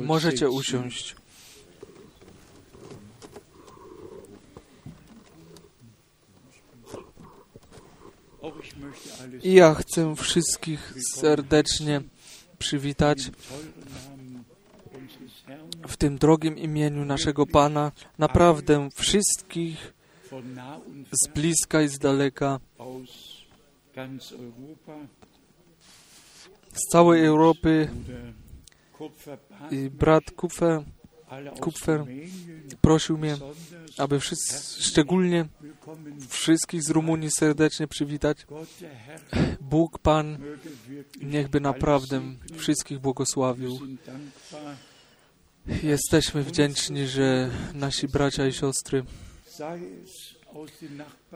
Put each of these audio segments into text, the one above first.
Możecie usiąść. I ja chcę wszystkich serdecznie przywitać w tym drogim imieniu naszego Pana. Naprawdę wszystkich z bliska i z daleka, z całej Europy. I brat Kupfer Kupfer prosił mnie, aby wszyscy, szczególnie wszystkich z Rumunii serdecznie przywitać. Bóg Pan niechby naprawdę wszystkich błogosławił. Jesteśmy wdzięczni, że nasi bracia i siostry,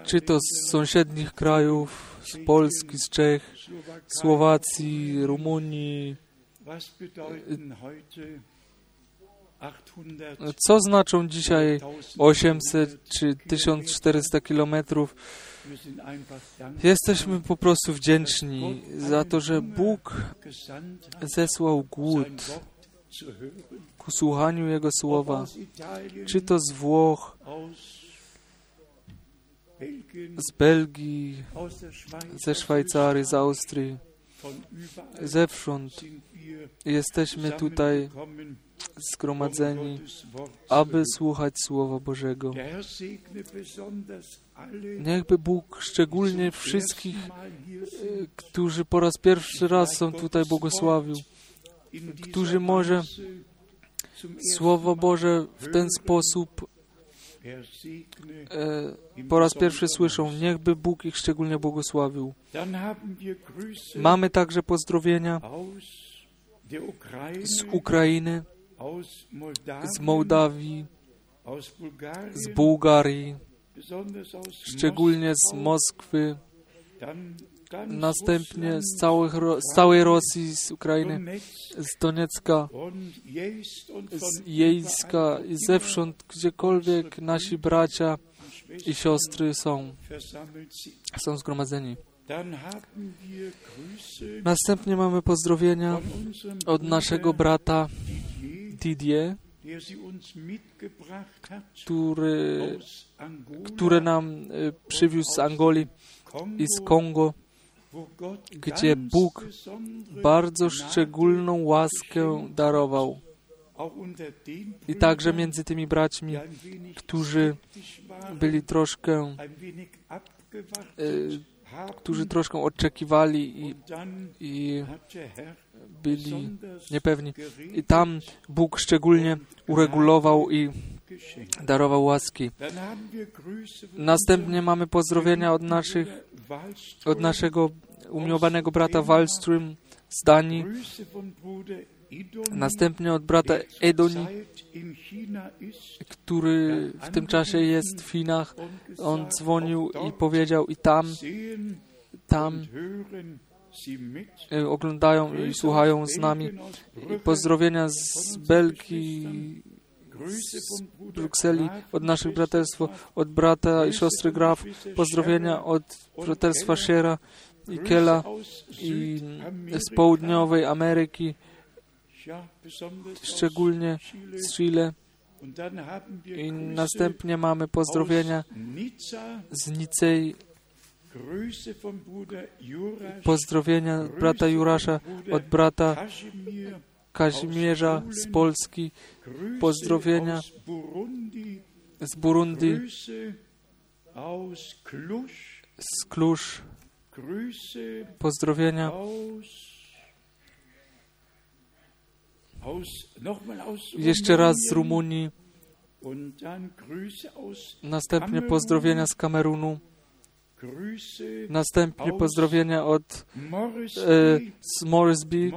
czy to z sąsiednich krajów, z Polski, z Czech, Słowacji, Rumunii, Was bedeuten heute 800 co znaczą dzisiaj 800 czy 1400 kilometrów? Jesteśmy po prostu wdzięczni za to, że Bóg zesłał głód ku słuchaniu Jego słowa, czy to z Włoch, z Belgii, ze Szwajcarii, z Austrii, zewsząd jesteśmy tutaj zgromadzeni, aby słuchać Słowa Bożego. Niechby Bóg szczególnie wszystkich, sind, którzy po raz pierwszy raz są tutaj błogosławił, którzy może Słowo Boże w ten sposób Er segne e, im po raz pierwszy słyszą. Niechby Bóg ich szczególnie błogosławił. Mamy także pozdrowienia z Ukrainy, z Mołdawii, z Bułgarii, szczególnie z Moskwy, następnie z, całych, z całej Rosji, z Ukrainy, Donetsk z Doniecka, z Jejska i zewsząd, gdziekolwiek nasi bracia i siostry są, są zgromadzeni. Następnie mamy pozdrowienia od naszego brata Didier, który, który nam y, przywiózł z Angolii i z Kongo, gdzie Bóg bardzo szczególną łaskę darował. I także między tymi braćmi, którzy byli troszkę, haben, którzy troszkę oczekiwali i, i byli niepewni. I tam Bóg szczególnie uregulował i. darował łaski. Następnie mamy pozdrowienia od naszych, od naszego umiłowanego brata Wallström z Danii, następnie od brata Edoni, który w tym czasie jest w Chinach. On dzwonił i powiedział i tam, tam y, oglądają i słuchają z nami. Pozdrowienia z Belgii, z Brukseli, od naszych Graf, od brata i siostry Graf, pozdrowienia od braterstwa Shera i Kela i z południowej Ameryki, szczególnie z Chile. I następnie mamy pozdrowienia z Nicei, pozdrowienia brata Jurasza, od brata Kazimierza z Polski, pozdrowienia z Burundi, z Klusz, pozdrowienia. Jeszcze raz z. Rumunii, następnie pozdrowienia z Kamerunu, następnie pozdrowienia od e, z Moresby,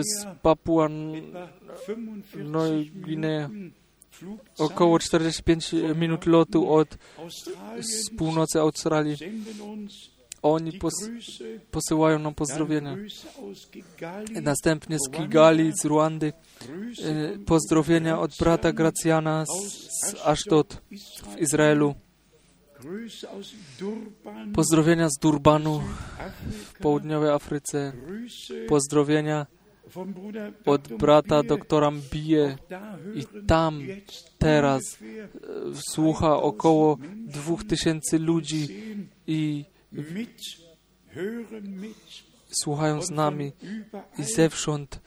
z Papua etwa 45 Neu Guinea. Minuten Flugzeit około 45 minut lotu od z północy Australii. Oni pos, posyłają nam pozdrowienia. Następnie z Kigali, z Ruandy, e, pozdrowienia od brata Gracjana z, z Ashdod w Izraelu, Pozdrowienia z Durbanu w południowej Afryce. Pozdrowienia od brata doktora Mbije. I tam teraz e, słucha około dwóch tysięcy ludzi i. słuchają z nami i zewsząd,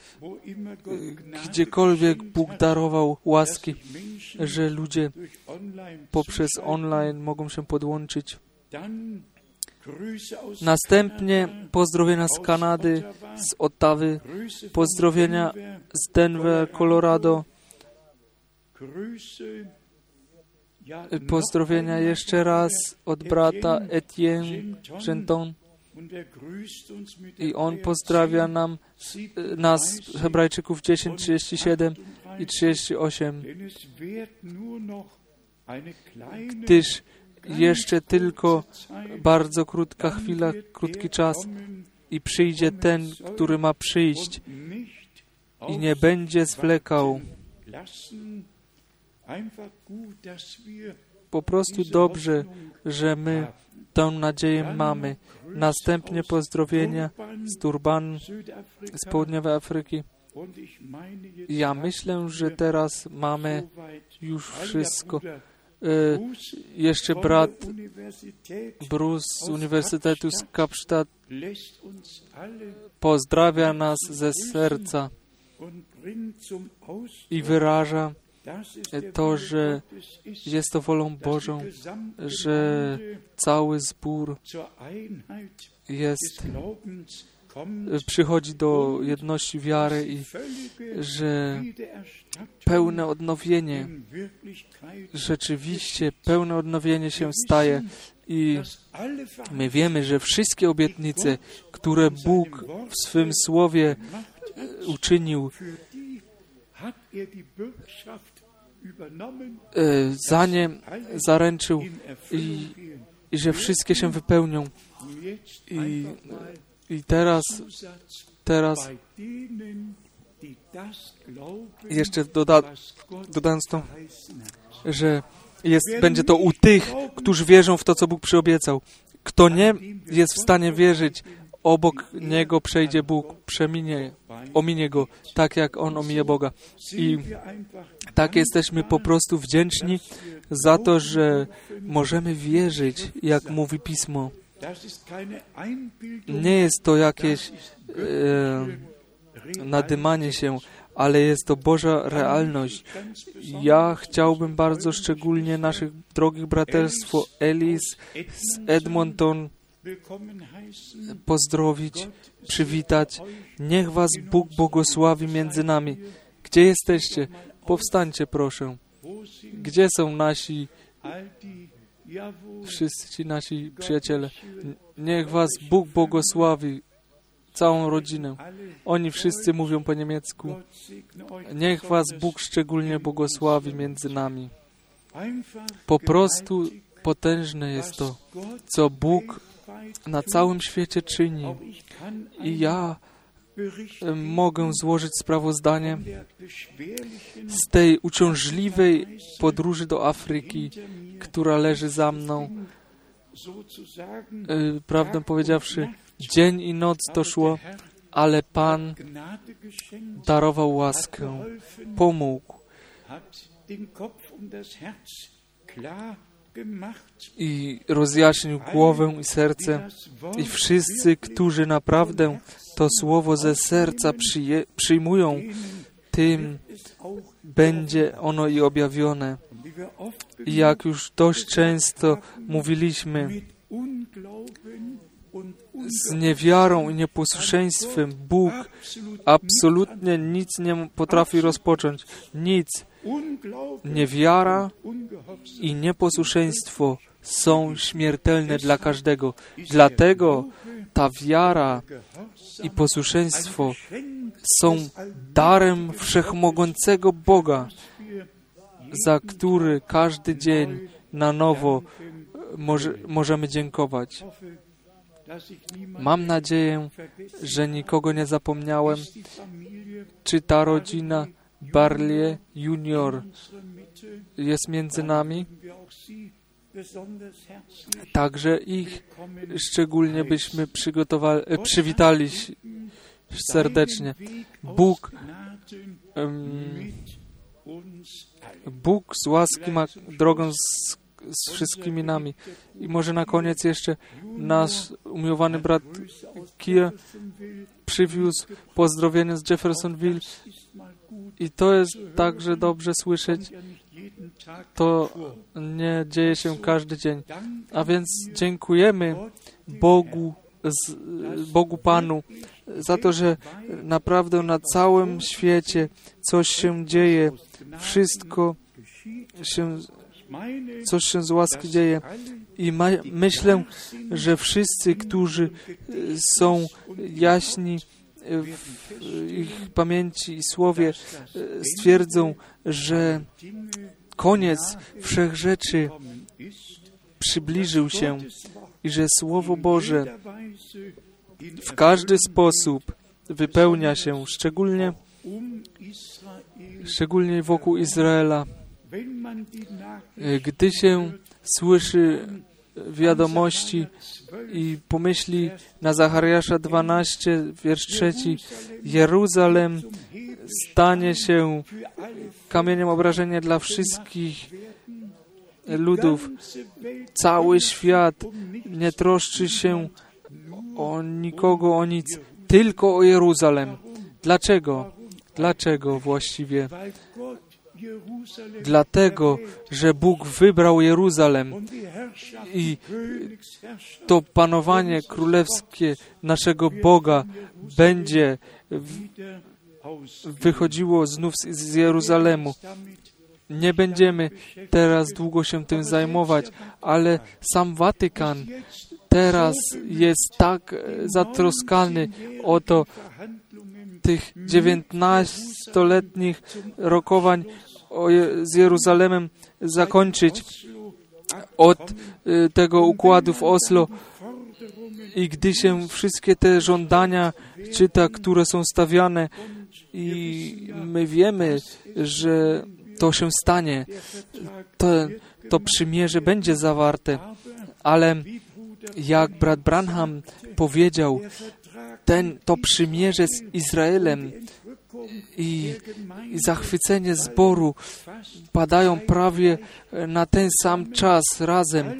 Gnade gdziekolwiek Bóg hat, darował łaski, że ludzie poprzez online mogą się podłączyć. Następnie pozdrowienia z Kanady, z Ottawy, pozdrowienia z Denver, Colorado. Pozdrowienia jeszcze raz od brata Etienne Genton. I on pozdrawia 10, nam e, nas, 37 Hebrajczyków 10, 37 i 38. 38, Denn es wird nur noch eine kleine, gdyż jeszcze tylko bardzo krótka chwila, krótki czas i przyjdzie ten, który ma przyjść i nie będzie zwlekał. Po prostu dobrze, że my tę nadzieję mamy. Następnie pozdrowienia z Durban, z południowej Afryki. Ja myślę, że teraz mamy już wszystko. E, Jeszcze brat Bruce z Uniwersytetu z alle pozdrawia nas ze serca i wyraża, to, że jest to wolą Bożą, że cały zbór jest, przychodzi do jedności wiary i że pełne odnowienie, rzeczywiście pełne odnowienie się staje i my wiemy, że wszystkie obietnice, które Bóg w swym słowie uczynił, za nie zaręczył i, i że wszystkie się wypełnią. I, i teraz, teraz jeszcze doda, dodając to, że jest, będzie to u tych, którzy wierzą w to, co Bóg przyobiecał. Kto nie jest w stanie wierzyć, obok niego przejdzie Bóg, przeminie, ominie go, tak jak on omije Boga. I tak jesteśmy po prostu wdzięczni za to, że możemy wierzyć, jak mówi Pismo. Nie jest to jakieś e, nadymanie się, ale jest to Boża realność. Ja chciałbym bardzo szczególnie naszych drogich braterstwo Elis z Edmonton. Pozdrowić, przywitać. Niech Was Bóg błogosławi między nami. Gdzie jesteście? Powstańcie proszę. Gdzie są nasi, wszyscy ci nasi przyjaciele? Niech Was Bóg błogosławi, całą rodzinę. Oni wszyscy mówią po niemiecku. Niech Was. Bóg szczególnie błogosławi między nami. Po prostu potężne jest to, co Bóg na całym świecie czyni. I ja mogę złożyć sprawozdanie z tej uciążliwej podróży do Afryki, która leży za mną. E, Prawdę powiedziawszy, dzień i noc to szło, ale Pan darował łaskę, pomógł i rozjaśnił głowę i serce. I wszyscy, którzy naprawdę to słowo ze serca przyje, przyjmują, tym będzie ono i objawione. I jak już dość często mówiliśmy, z niewiarą i nieposłuszeństwem Bóg absolut absolutnie nic nie potrafi rozpocząć. Nic. Niewiara i nieposłuszeństwo są śmiertelne dla każdego. Dlatego ta wiara i posłuszeństwo są darem wszechmogącego Boga, za który każdy dzień na nowo może, możemy dziękować. Mam nadzieję, że nikogo nie zapomniałem. Czy ta rodzina Barlie Junior jest między nami? Także ich szczególnie byśmy przygotowali, e, przywitali serdecznie. Bóg, um, Bóg z łaski ma drogę z, z wszystkimi nami. I może na koniec jeszcze nasz umiłowany brat Kier przywiózł pozdrowienie z Jeffersonville i to jest także dobrze słyszeć. To nie dzieje się każdy dzień. A więc dziękujemy Bogu, Bogu Panu za to, że naprawdę na całym świecie coś się dzieje. Wszystko się, coś się z łaski dzieje. I ma, myślę, że wszyscy, którzy są jaśni w ich pamięci i słowie, stwierdzą, że koniec wszech rzeczy przybliżył się i że Słowo Boże w każdy sposób wypełnia się, szczególnie, szczególnie wokół Izraela. Gdy się słyszy wiadomości i pomyśli na Zachariasza 12, wiersz 3, Jeruzalem stanie się kamieniem obrażenia dla wszystkich ludów. Cały świat nie troszczy się o nikogo, o nic, tylko o Jeruzalem. Dlaczego? Dlaczego właściwie? Dlatego, że Bóg wybrał Jeruzalem i to panowanie królewskie naszego Boga będzie wychodziło znów z Jeruzalemu. Nie będziemy teraz długo się tym zajmować, ale sam Watykan teraz jest tak zatroskany o to, tych dziewiętnastoletnich rokowań z Jeruzalemem zakończyć od y, tego układu w Oslo. I gdy się wszystkie te żądania czyta, które są stawiane i my wiemy, że to się stanie, to, to przymierze będzie zawarte, ale jak brat Branham powiedział, ten, to przymierze z Izraelem i, zachwycenie zboru padają prawie na ten sam czas razem.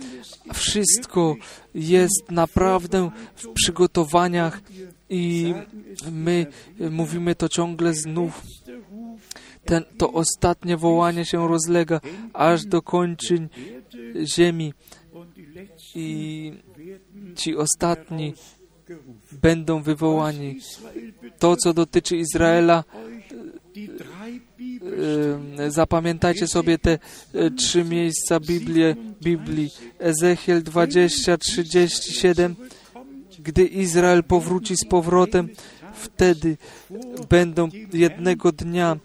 Wszystko jest naprawdę w przygotowaniach i my mówimy to ciągle znów. Ten, to ostatnie wołanie się rozlega aż do kończyn ziemi i ci ostatni będą wywołani. To, co dotyczy Izraela, e, zapamiętajcie sobie te e, trzy miejsca Biblii. Ezechiel 20, 37. Gdy Izrael powróci z powrotem, wtedy będą jednego dnia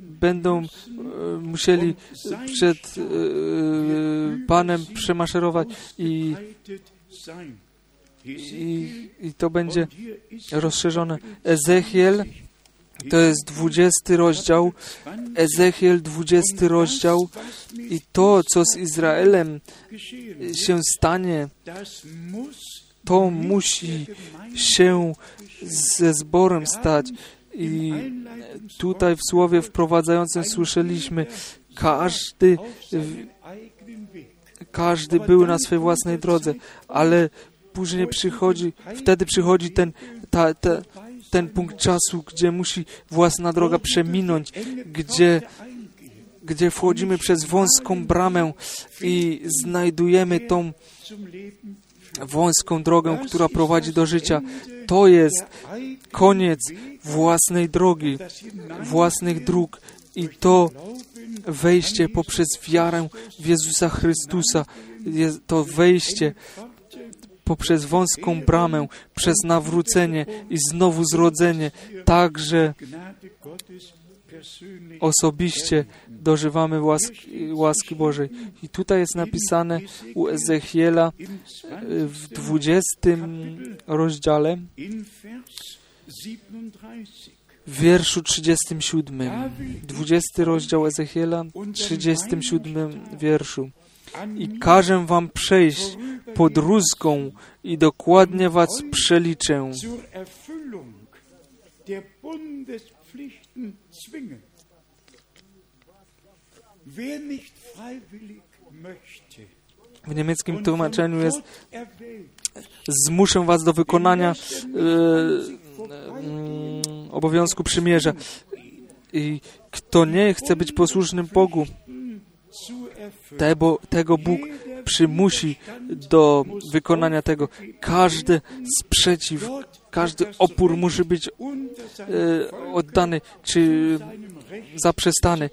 będą e, musieli przed Panem przemaszerować i i, i to będzie rozszerzone. Ezechiel to jest 20 rozdział, Ezechiel 20 rozdział i to, co z Izraelem się stanie, to musi się ze zborem stać. I tutaj w słowie wprowadzającym słyszeliśmy, każdy, każdy był na swojej własnej drodze, ale później przychodzi, wtedy przychodzi ten, ta, ta, ten punkt czasu, gdzie musi własna droga przeminąć, gdzie, gdzie wchodzimy przez wąską bramę i znajdujemy tą wąską drogę, która prowadzi do życia. To jest koniec własnej drogi, własnych dróg i to wejście poprzez wiarę w Jezusa Chrystusa, to wejście poprzez wąską bramę, przez nawrócenie i znowu zrodzenie, także osobiście dożywamy łaski, łaski Bożej. I tutaj jest napisane u Ezechiela w 20 rozdziale, w wierszu 37, 20 rozdział Ezechiela, 37 wierszu. I każę wam przejść pod rózgą i dokładnie was przeliczę. W niemieckim tłumaczeniu jest zmuszę was do wykonania e, mm, obowiązku przymierza. I kto nie chce być posłusznym Bogu. Tego, tego Bóg przymusi do wykonania tego. Każdy sprzeciw, każdy opór musi być e, oddany czy zaprzestany.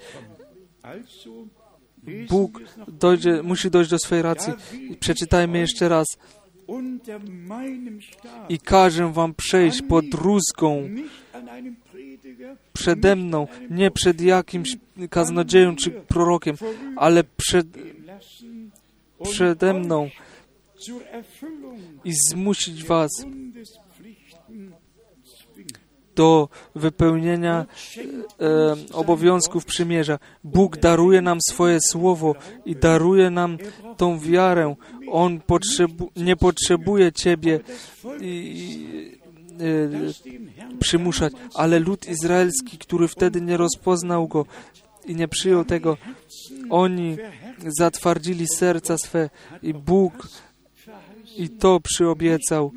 Bóg dojdzie, musi dojść do swojej racji. Przeczytajmy jeszcze raz. I każę wam przejść pod rózgą Przede mną, nie przed jakimś kaznodzieją czy prorokiem, ale przed, przede mną i zmusić was do wypełnienia e, obowiązków przymierza. Bóg daruje nam swoje słowo i daruje nam tą wiarę. On potrzebu nie potrzebuje Ciebie i, Herrn przymuszać, ale lud izraelski, który wtedy nie rozpoznał Go i nie przyjął tego, oni zatwardzili serca swe i Bóg i to przyobiecał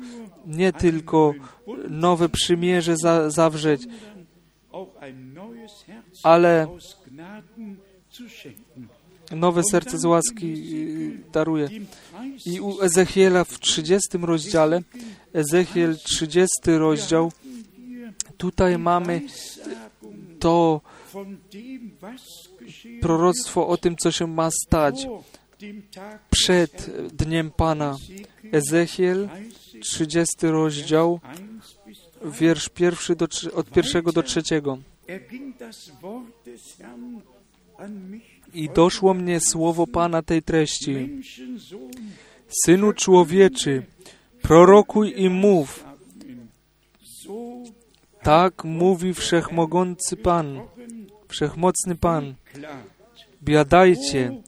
nie tylko nowe przymierze za, zawrzeć, ale nowe serce z łaski y, daruje. I u Ezechiela w 30 rozdziale, Ezechiel 30 rozdział, tutaj mamy to proroctwo o tym, co się ma stać przed Dniem Pana. Ezechiel 30 rozdział, 1 bis 3. wiersz pierwszy do, od pierwszego do trzeciego. I doszło mnie słowo Pana tej treści. Synu człowieczy, prorokuj i mów, tak mówi wszechmogący Pan, wszechmocny Pan. Biadajcie,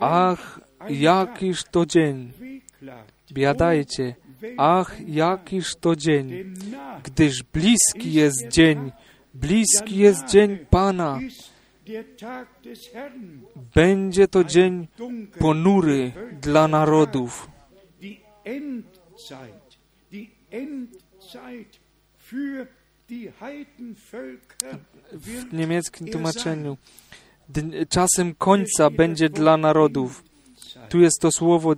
ach, jakiż to dzień. Biadajcie, ach, jakiż to dzień. Gdyż bliski jest dzień, bliski jest dzień Pana. Będzie to dzień ponury dla narodów. W niemieckim tłumaczeniu. Dn- Czasem końca będzie dla narodów. Tu jest to słowo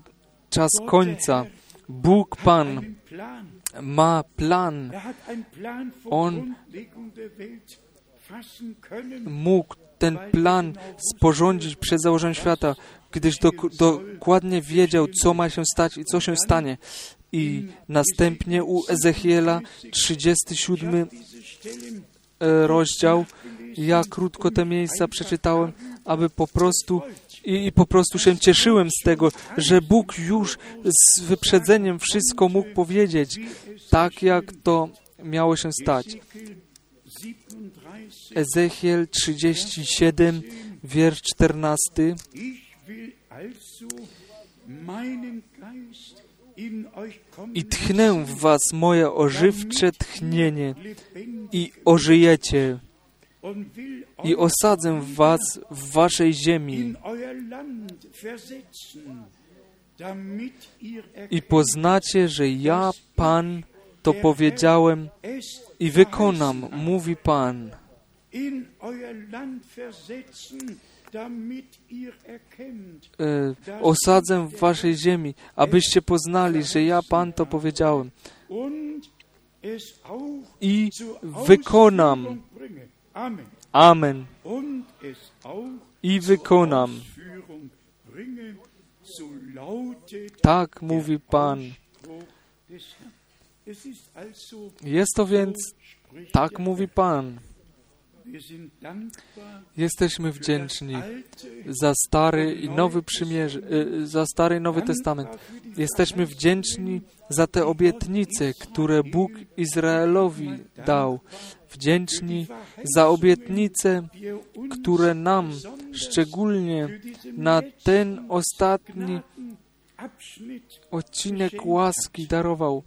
czas końca. Bóg Pan ma plan. Er On- Mógł ten plan sporządzić przed założeniem świata, gdyż dok- dokładnie wiedział, co ma się stać i co się stanie. I następnie u Ezechiela 37 Diese Stellen e, rozdział, ja krótko te miejsca przeczytałem, aby po prostu i, i po prostu się cieszyłem z tego, że Bóg już z wyprzedzeniem wszystko mógł powiedzieć, tak jak to miało się stać. Ezekiel 37. Ezechiel 37, wiersz 14. Ich will also meinen Geist in euch kommen I tchnę w was moje ożywcze tchnienie i ożyjecie i osadzę was w waszej ziemi i poznacie, że ja, Pan, to powiedziałem i wykonam, mówi Pan. Osadzę w waszej ziemi, abyście poznali, że ja, Pan, to powiedziałem. I wykonam. Amen. I wykonam. Tak mówi Pan. Jest to więc, tak mówi Pan. Jesteśmy wdzięczni za Stary i Nowy Przymierze, za Stary i Nowy Testament. Jesteśmy wdzięczni za te obietnice, które Bóg Izraelowi dał. Wdzięczni za obietnice, które nam szczególnie na ten ostatni odcinek łaski darował.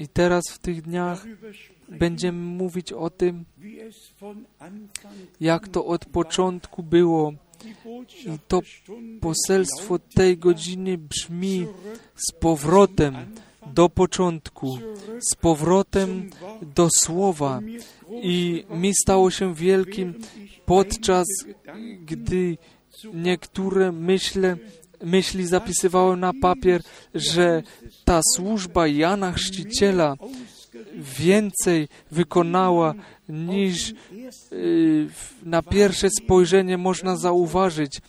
I teraz w tych dniach będziemy mówić o tym, jak to od początku było. I to poselstwo tej godziny brzmi z powrotem do początku, z powrotem do słowa. I mi stało się wielkim podczas, gdy niektóre myśle, myśli zapisywałem na papier, że ta służba Jana Chrzciciela więcej wykonała niż y, na pierwsze spojrzenie można zauważyć.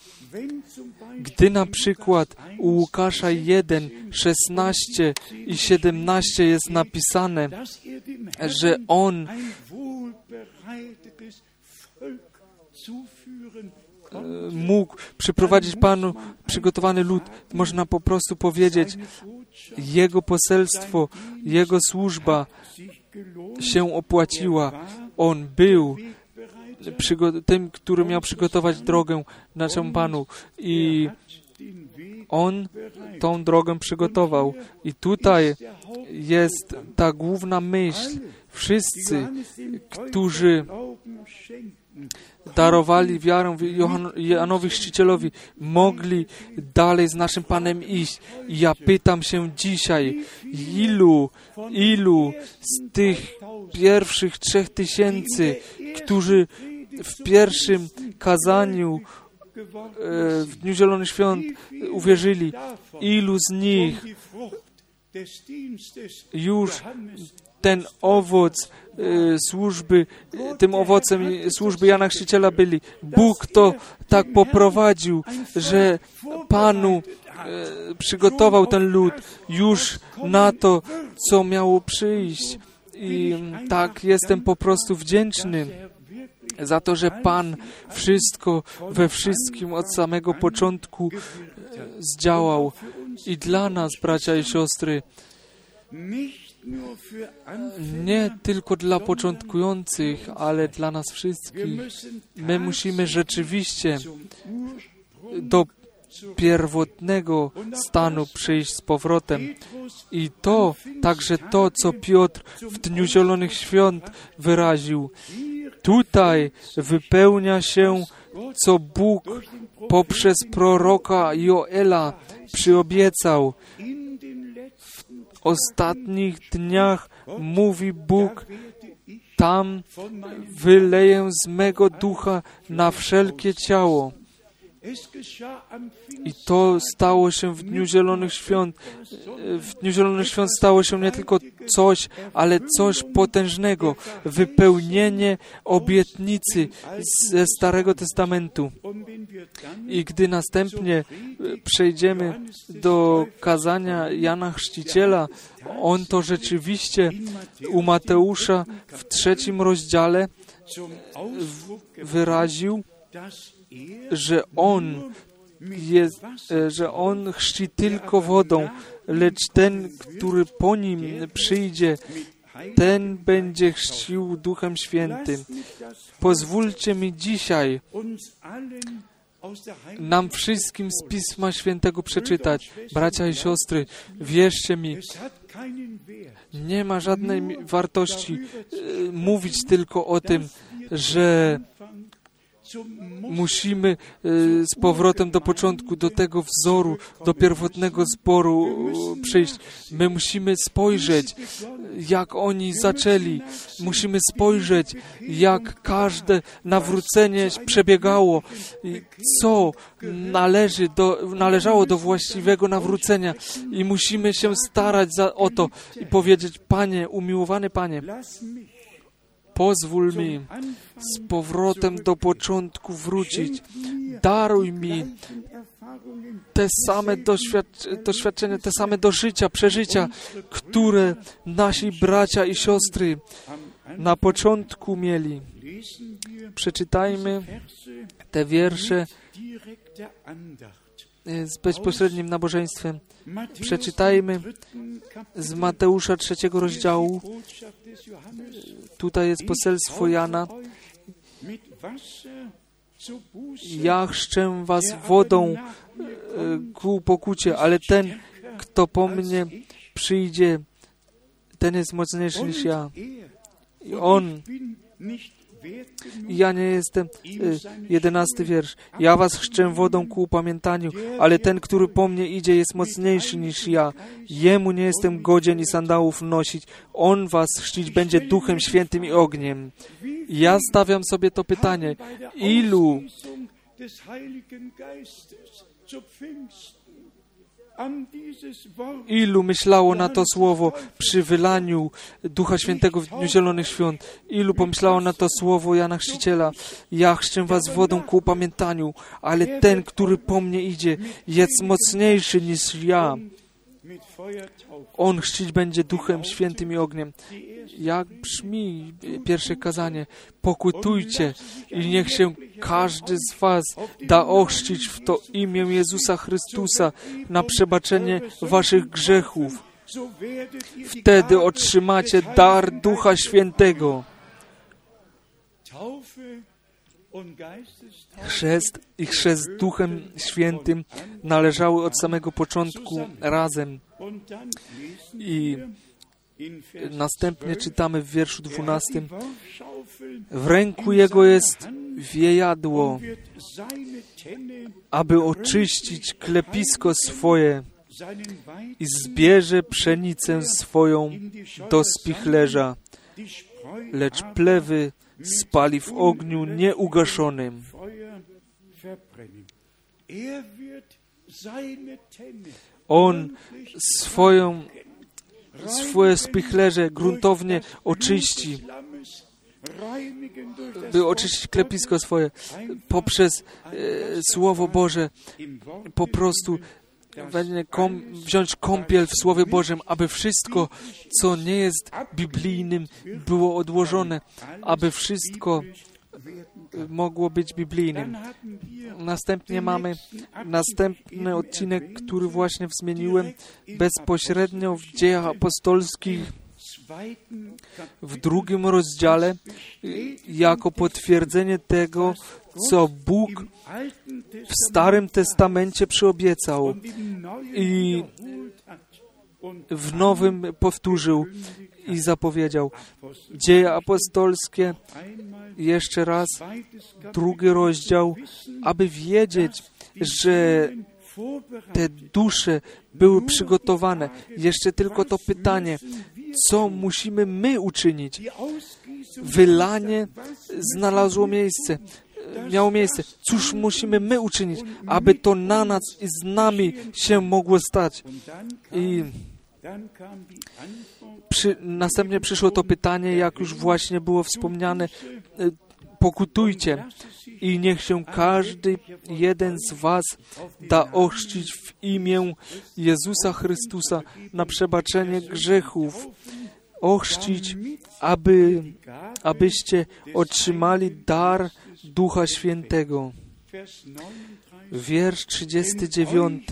Gdy na przykład u Łukasza 1, 16 i 17 jest napisane, że on mógł przyprowadzić Panu przygotowany lud, można po prostu powiedzieć, Jego poselstwo, Jego służba się opłaciła. On był tym, który miał przygotować drogę naszemu Panu i On tą drogę przygotował. I tutaj jest ta główna myśl. Wszyscy, którzy darowali wiarę Janowi Chrzcicielowi, mogli dalej z naszym Panem iść. I ja pytam się dzisiaj, ilu, ilu z tych pierwszych trzech tysięcy, którzy w pierwszym kazaniu e, w Dniu Zielonych Świąt uwierzyli, ilu z nich już ten owoc y, służby, tym owocem służby Jana Chrzciciela byli. Bóg to tak poprowadził, że Panu y, przygotował ten lud już na to, co miało przyjść. I tak jestem po prostu wdzięczny za to, że Pan wszystko we wszystkim od samego początku zdziałał. I dla nas, bracia i siostry, nie tylko dla początkujących, ale dla nas wszystkich. My musimy rzeczywiście do pierwotnego stanu przyjść z powrotem. I to, także to, co Piotr w Dniu Zielonych Świąt wyraził. Tutaj wypełnia się, co Bóg poprzez proroka Joela przyobiecał ostatnich dniach, mówi Bóg, tam wyleję z mego ducha na wszelkie ciało. I to stało się w Dniu Zielonych Świąt. W Dniu Zielonych Świąt stało się nie tylko coś, ale coś potężnego. Wypełnienie obietnicy ze Starego Testamentu. I gdy następnie przejdziemy do kazania Jana Chrzciciela, on to rzeczywiście u Mateusza w trzecim rozdziale wyraził, że On jest, e, że On chrzci tylko wodą, lecz ten, który po Nim przyjdzie, ten będzie chrzcił Duchem Świętym. Pozwólcie mi dzisiaj nam wszystkim z Pisma Świętego przeczytać. Bracia i siostry, wierzcie mi, nie ma żadnej wartości e, mówić tylko o tym, że musimy e, z powrotem do początku, do tego wzoru, do pierwotnego zboru e, przyjść. My musimy spojrzeć, jak oni zaczęli. Musimy spojrzeć, jak każde nawrócenie przebiegało, co należy do, należało do właściwego nawrócenia. I musimy się starać za, o to i powiedzieć, Panie, umiłowany Panie, pozwól mi z powrotem do początku wrócić. Daruj mi te same doświadczenia, te same do życia, przeżycia, które nasi bracia i siostry na początku mieli. Przeczytajmy te wiersze e, z bezpośrednim nabożeństwem. Przeczytajmy z Mateusza trzeciego rozdziału. Tutaj jest poselstwo Jana. Ja chrzczę was wodą kommt, ku pokucie, ale ten, kto po mnie przyjdzie, ten jest mocniejszy niż ja. I on, ja nie jestem, e, jedenasty wiersz. Ja was chrzczę wodą ku upamiętaniu, ale ten, który po mnie idzie, jest mocniejszy niż ja. Jemu nie jestem godzien i sandałów nosić. On was chrzcić będzie duchem świętym i ogniem. Ja stawiam sobie to pytanie. Ilu Ilu myślało na to słowo przy wylaniu Ducha Świętego w Dniu Zielonych Świąt? Ilu pomyślało na to słowo Jana Chrzciciela? Ja chrzczę was wodą ku upamiętaniu, ale ten, który po mnie idzie, jest mocniejszy niż ja. On chrzcić będzie Duchem Świętym i ogniem. Jak brzmi pierwsze kazanie? Pokutujcie i niech się każdy z was da ochrzcić w to imię Jezusa Chrystusa na przebaczenie waszych grzechów. Wtedy otrzymacie dar Ducha Świętego. Chrzest i chrzest Duchem Świętym należały od samego początku razem. I następnie 12, czytamy w wierszu er hat 12. die Worfschaufel W ręku jego jest wiejadło, aby oczyścić klepisko swoje i zbierze pszenicę swoją do spichlerza, lecz plewy spali w ogniu nieugaszonym. On gründlich swoją, swoje spichlerze gruntownie oczyści, by oczyścić klepisko swoje poprzez e, Słowo Boże. Po prostu kom, wziąć kąpiel w Słowie Bożym, aby wszystko, co nie jest biblijnym, było odłożone, aby wszystko mogło być biblijnym. Następnie mamy następny odcinek, który właśnie zmieniłem bezpośrednio w dziejach apostolskich w drugim rozdziale jako potwierdzenie tego, co Bóg w Starym Testamencie przyobiecał i w Nowym powtórzył i zapowiedział. Dzieje apostolskie, jeszcze raz, drugi rozdział, aby wiedzieć, że te dusze były przygotowane. Jeszcze tylko to pytanie, co musimy my uczynić? Wylanie znalazło miejsce, miało miejsce. Cóż musimy my uczynić, aby to na nas i z nami się mogło stać? I przy, następnie przyszło to pytanie, jak już właśnie było wspomniane, e, pokutujcie i niech się każdy jeden z was da ochrzcić w imię Jezusa Chrystusa na przebaczenie grzechów. Ochrzcić, aby, abyście otrzymali dar Ducha Świętego. Wiersz 39.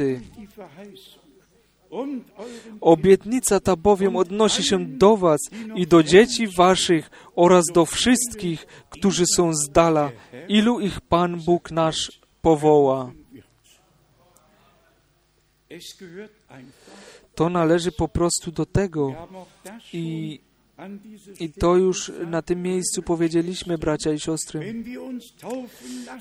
Obietnica ta bowiem odnosi się do Was i do dzieci Waszych oraz do wszystkich, którzy są z dala, ilu ich Pan Bóg nasz powoła. To należy po prostu do tego i, i to już na tym miejscu powiedzieliśmy, bracia i siostry.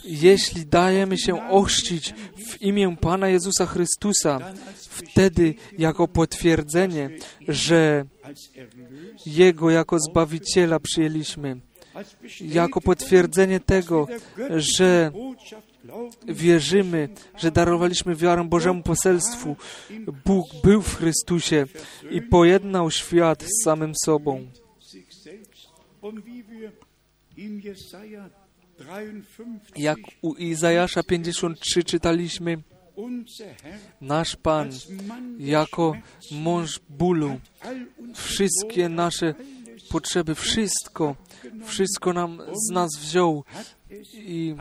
Jeśli dajemy się ochrzcić w imię Pana Jezusa Chrystusa, wtedy jako potwierdzenie, że Jego jako Zbawiciela przyjęliśmy, jako potwierdzenie tego, że wierzymy, że darowaliśmy wiarę Bożemu poselstwu. Bóg był w Chrystusie i pojednał świat z samym sobą. Jak u Izajasza 53 czytaliśmy, nasz Pan jako mąż bólu wszystkie nasze potrzeby. Wszystko, wszystko nam z nas wziął i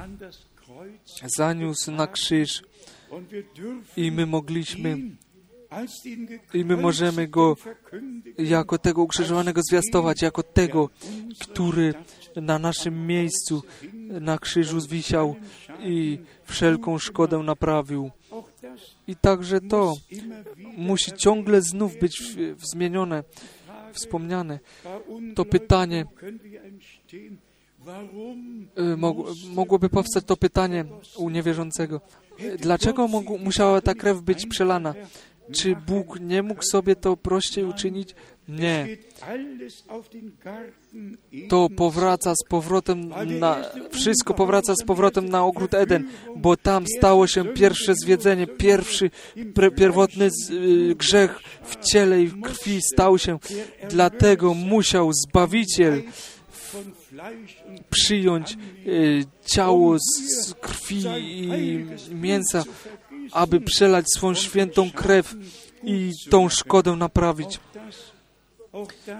zaniósł na krzyż. I my mogliśmy, i my możemy Go jako tego ukrzyżowanego zwiastować, jako tego, który na naszym miejscu na krzyżu zwisiał i wszelką szkodę naprawił. I także to musi ciągle znów być zmienione, wspomniane. To pytanie, mogłoby powstać to pytanie u niewierzącego. Dlaczego musiała ta krew być przelana? Czy Bóg nie mógł sobie to prościej uczynić? Nie. To powraca z powrotem na, wszystko powraca z powrotem na ogród Eden, bo tam stało się pierwsze zwiedzenie, pierwszy pierwotny y, grzech w ciele i w krwi stał się. Dlatego musiał Zbawiciel przyjąć y, ciało z krwi i mięsa, aby przelać swą świętą krew i tą szkodę naprawić.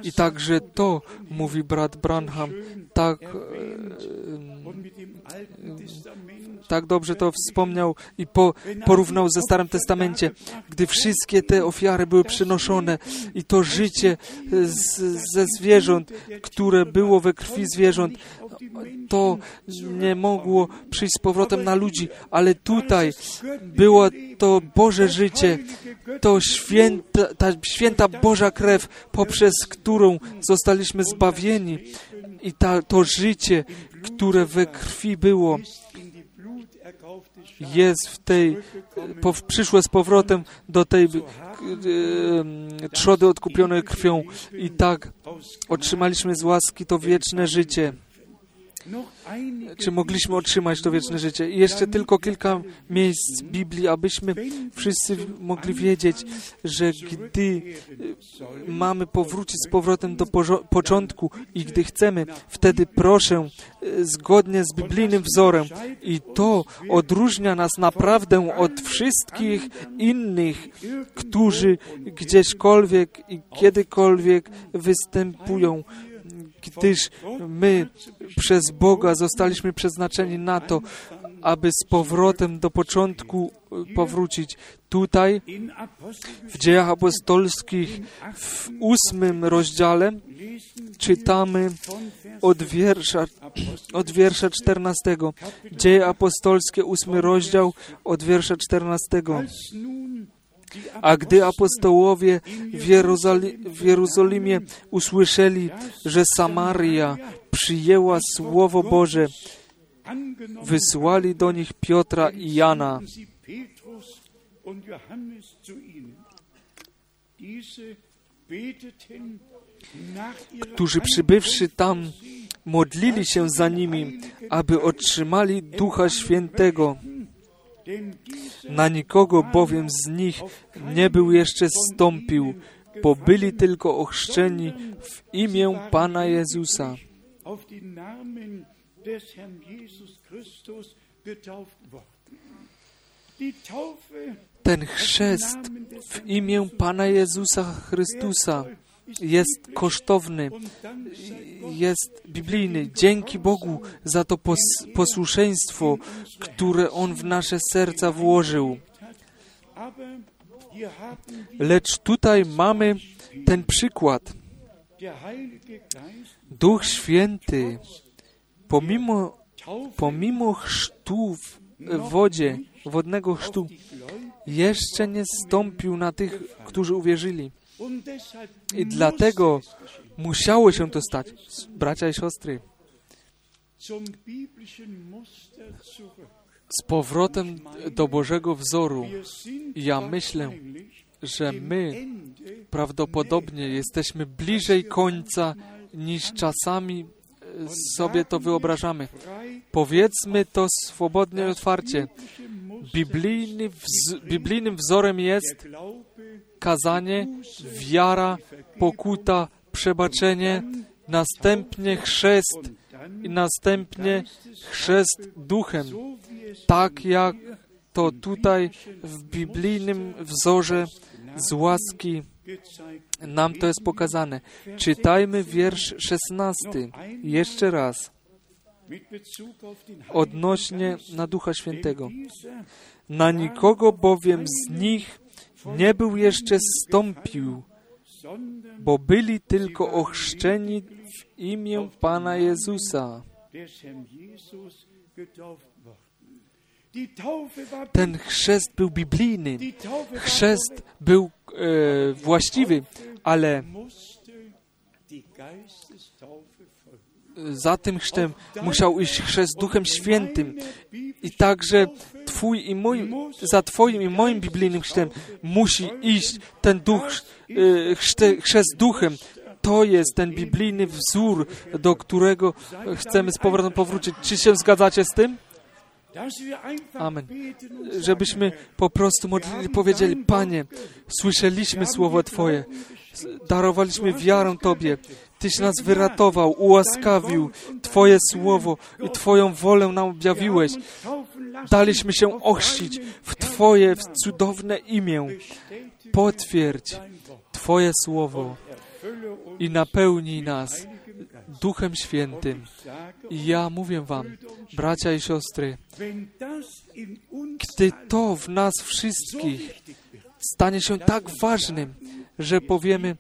I także to, mówi brat Branham, tak, e, tak dobrze to wspomniał i po, porównał ze Starym Testamencie, gdy wszystkie te ofiary były przynoszone i to życie z, ze zwierząt, które było we krwi zwierząt, to nie mogło przyjść z powrotem na ludzi, ale tutaj było to Boże życie, to święta, ta święta Boża krew, poprzez którą zostaliśmy zbawieni i ta, to życie, które we krwi było, jest w tej, po, przyszłe z powrotem do tej e, trzody odkupionej krwią. I tak otrzymaliśmy z łaski to wieczne życie czy mogliśmy otrzymać to wieczne życie. I jeszcze tylko kilka miejsc Biblii, abyśmy wszyscy mogli wiedzieć, że gdy e, mamy powrócić z powrotem do początku i gdy chcemy, wtedy proszę e, zgodnie z biblijnym wzorem i to odróżnia nas naprawdę od wszystkich innych, którzy gdzieśkolwiek i kiedykolwiek występują gdyż my przez Boga zostaliśmy przeznaczeni na to, aby z powrotem do początku e, powrócić. Tutaj w dziejach apostolskich w ósmym rozdziale czytamy od wiersza, od wiersza 14. Dzieje apostolskie, ósmy rozdział od wiersza 14. A gdy apostołowie w, Jerozoli w Jerozolimie usłyszeli, że Samaria przyjęła Słowo Boże, wysłali do nich Piotra i Jana. którzy przybywszy tam modlili się za nimi, aby otrzymali Ducha Świętego. Na nikogo bowiem z nich nie był jeszcze zstąpił, bo byli tylko ochrzczeni w imię Pana Jezusa. Ten chrzest w imię Pana Jezusa Chrystusa jest kosztowny, jest biblijny. Dzięki Bogu za to pos posłuszeństwo, które On w nasze serca włożył. Lecz tutaj mamy ten przykład. Duch Święty, pomimo, pomimo chrztu w wodzie, wodnego chrztu, jeszcze nie stąpił na tych, którzy uwierzyli. I dlatego musiało się to stać, bracia i siostry. Z powrotem do Bożego wzoru, ja myślę, że my prawdopodobnie jesteśmy bliżej końca niż czasami sobie to wyobrażamy. Powiedzmy to swobodnie i otwarcie. Biblijny wz biblijnym wzorem jest kazanie, wiara, pokuta, przebaczenie, następnie chrzest i następnie chrzest duchem. Tak jak to tutaj w biblijnym wzorze z łaski Nam to jest pokazane. Czytajmy wiersz 16. Jeszcze raz. Odnośnie na Ducha Świętego. Na nikogo bowiem z nich nie był jeszcze zstąpił, bo byli tylko ochrzczeni w imię Pana Jezusa. Ten chrzest był biblijny, chrzest był e, właściwy, ale za tym chrztem musiał iść chrzest Duchem Świętym. I także Twój i mój, za Twoim i moim biblijnym chrztem musi iść ten duch, e, chrzte, chrzest Duchem. To jest ten biblijny wzór, do którego chcemy z powrotem powrócić. Czy się zgadzacie z tym? Amen. Żebyśmy po prostu modlili, powiedzieli, Panie, słyszeliśmy Słowo Twoje, darowaliśmy wiarę Tobie, Tyś nas wyratował, ułaskawił, Twoje Słowo i Twoją wolę nam objawiłeś. Daliśmy się ochrzcić w Twoje cudowne imię. Potwierdź Twoje Słowo i napełnij nas Duchem Świętym. I ja mówię Wam, bracia i siostry, gdy to w nas wszystkich stanie się tak ważnym, że powiemy,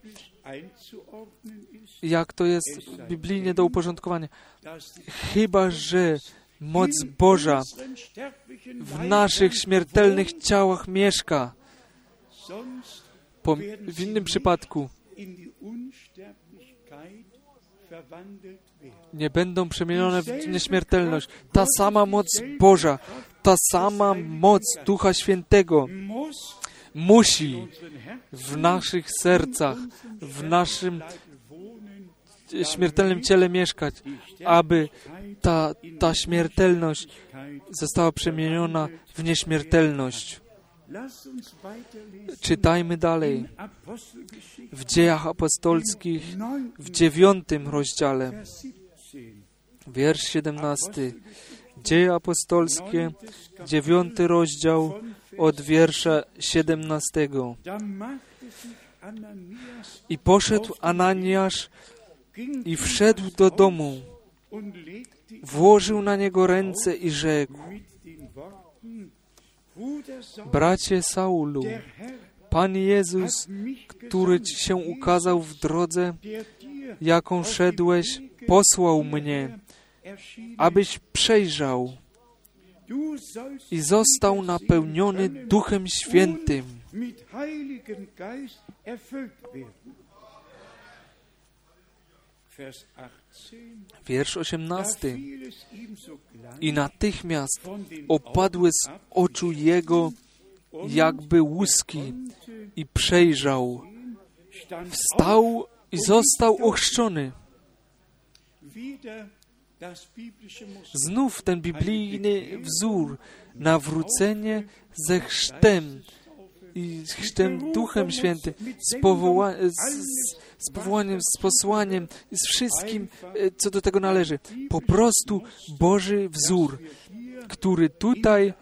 jak to jest biblijnie do uporządkowania. Chyba, że moc Boża w naszych śmiertelnych ciałach mieszka. Po, w innym przypadku nie będą przemienione w nieśmiertelność. Ta sama moc Boża, ta sama moc Ducha Świętego musi w naszych sercach, w naszym śmiertelnym ciele mieszkać, aby ta, ta śmiertelność została przemieniona w nieśmiertelność. Czytajmy dalej. W dziejach apostolskich w dziewiątym rozdziale, wiersz 17. Dzieje apostolskie, dziewiąty rozdział od wiersza 17. I poszedł Ananiasz i wszedł do domu, włożył na niego ręce i rzekł, Bracie Saulu, Pan Jezus, który Ci się ukazał w drodze, jaką szedłeś, posłał mnie, abyś przejrzał i został napełniony Duchem Świętym. Wiersz 18. I natychmiast opadły z oczu jego jakby łuski i przejrzał. Wstał i został ochrzczony. Znów ten biblijny wzór, nawrócenie ze chrztem i chrztem Duchem Świętym, z, powoła z, z powołaniem, z posłaniem, z wszystkim, co do tego należy. Po prostu Boży wzór, który tutaj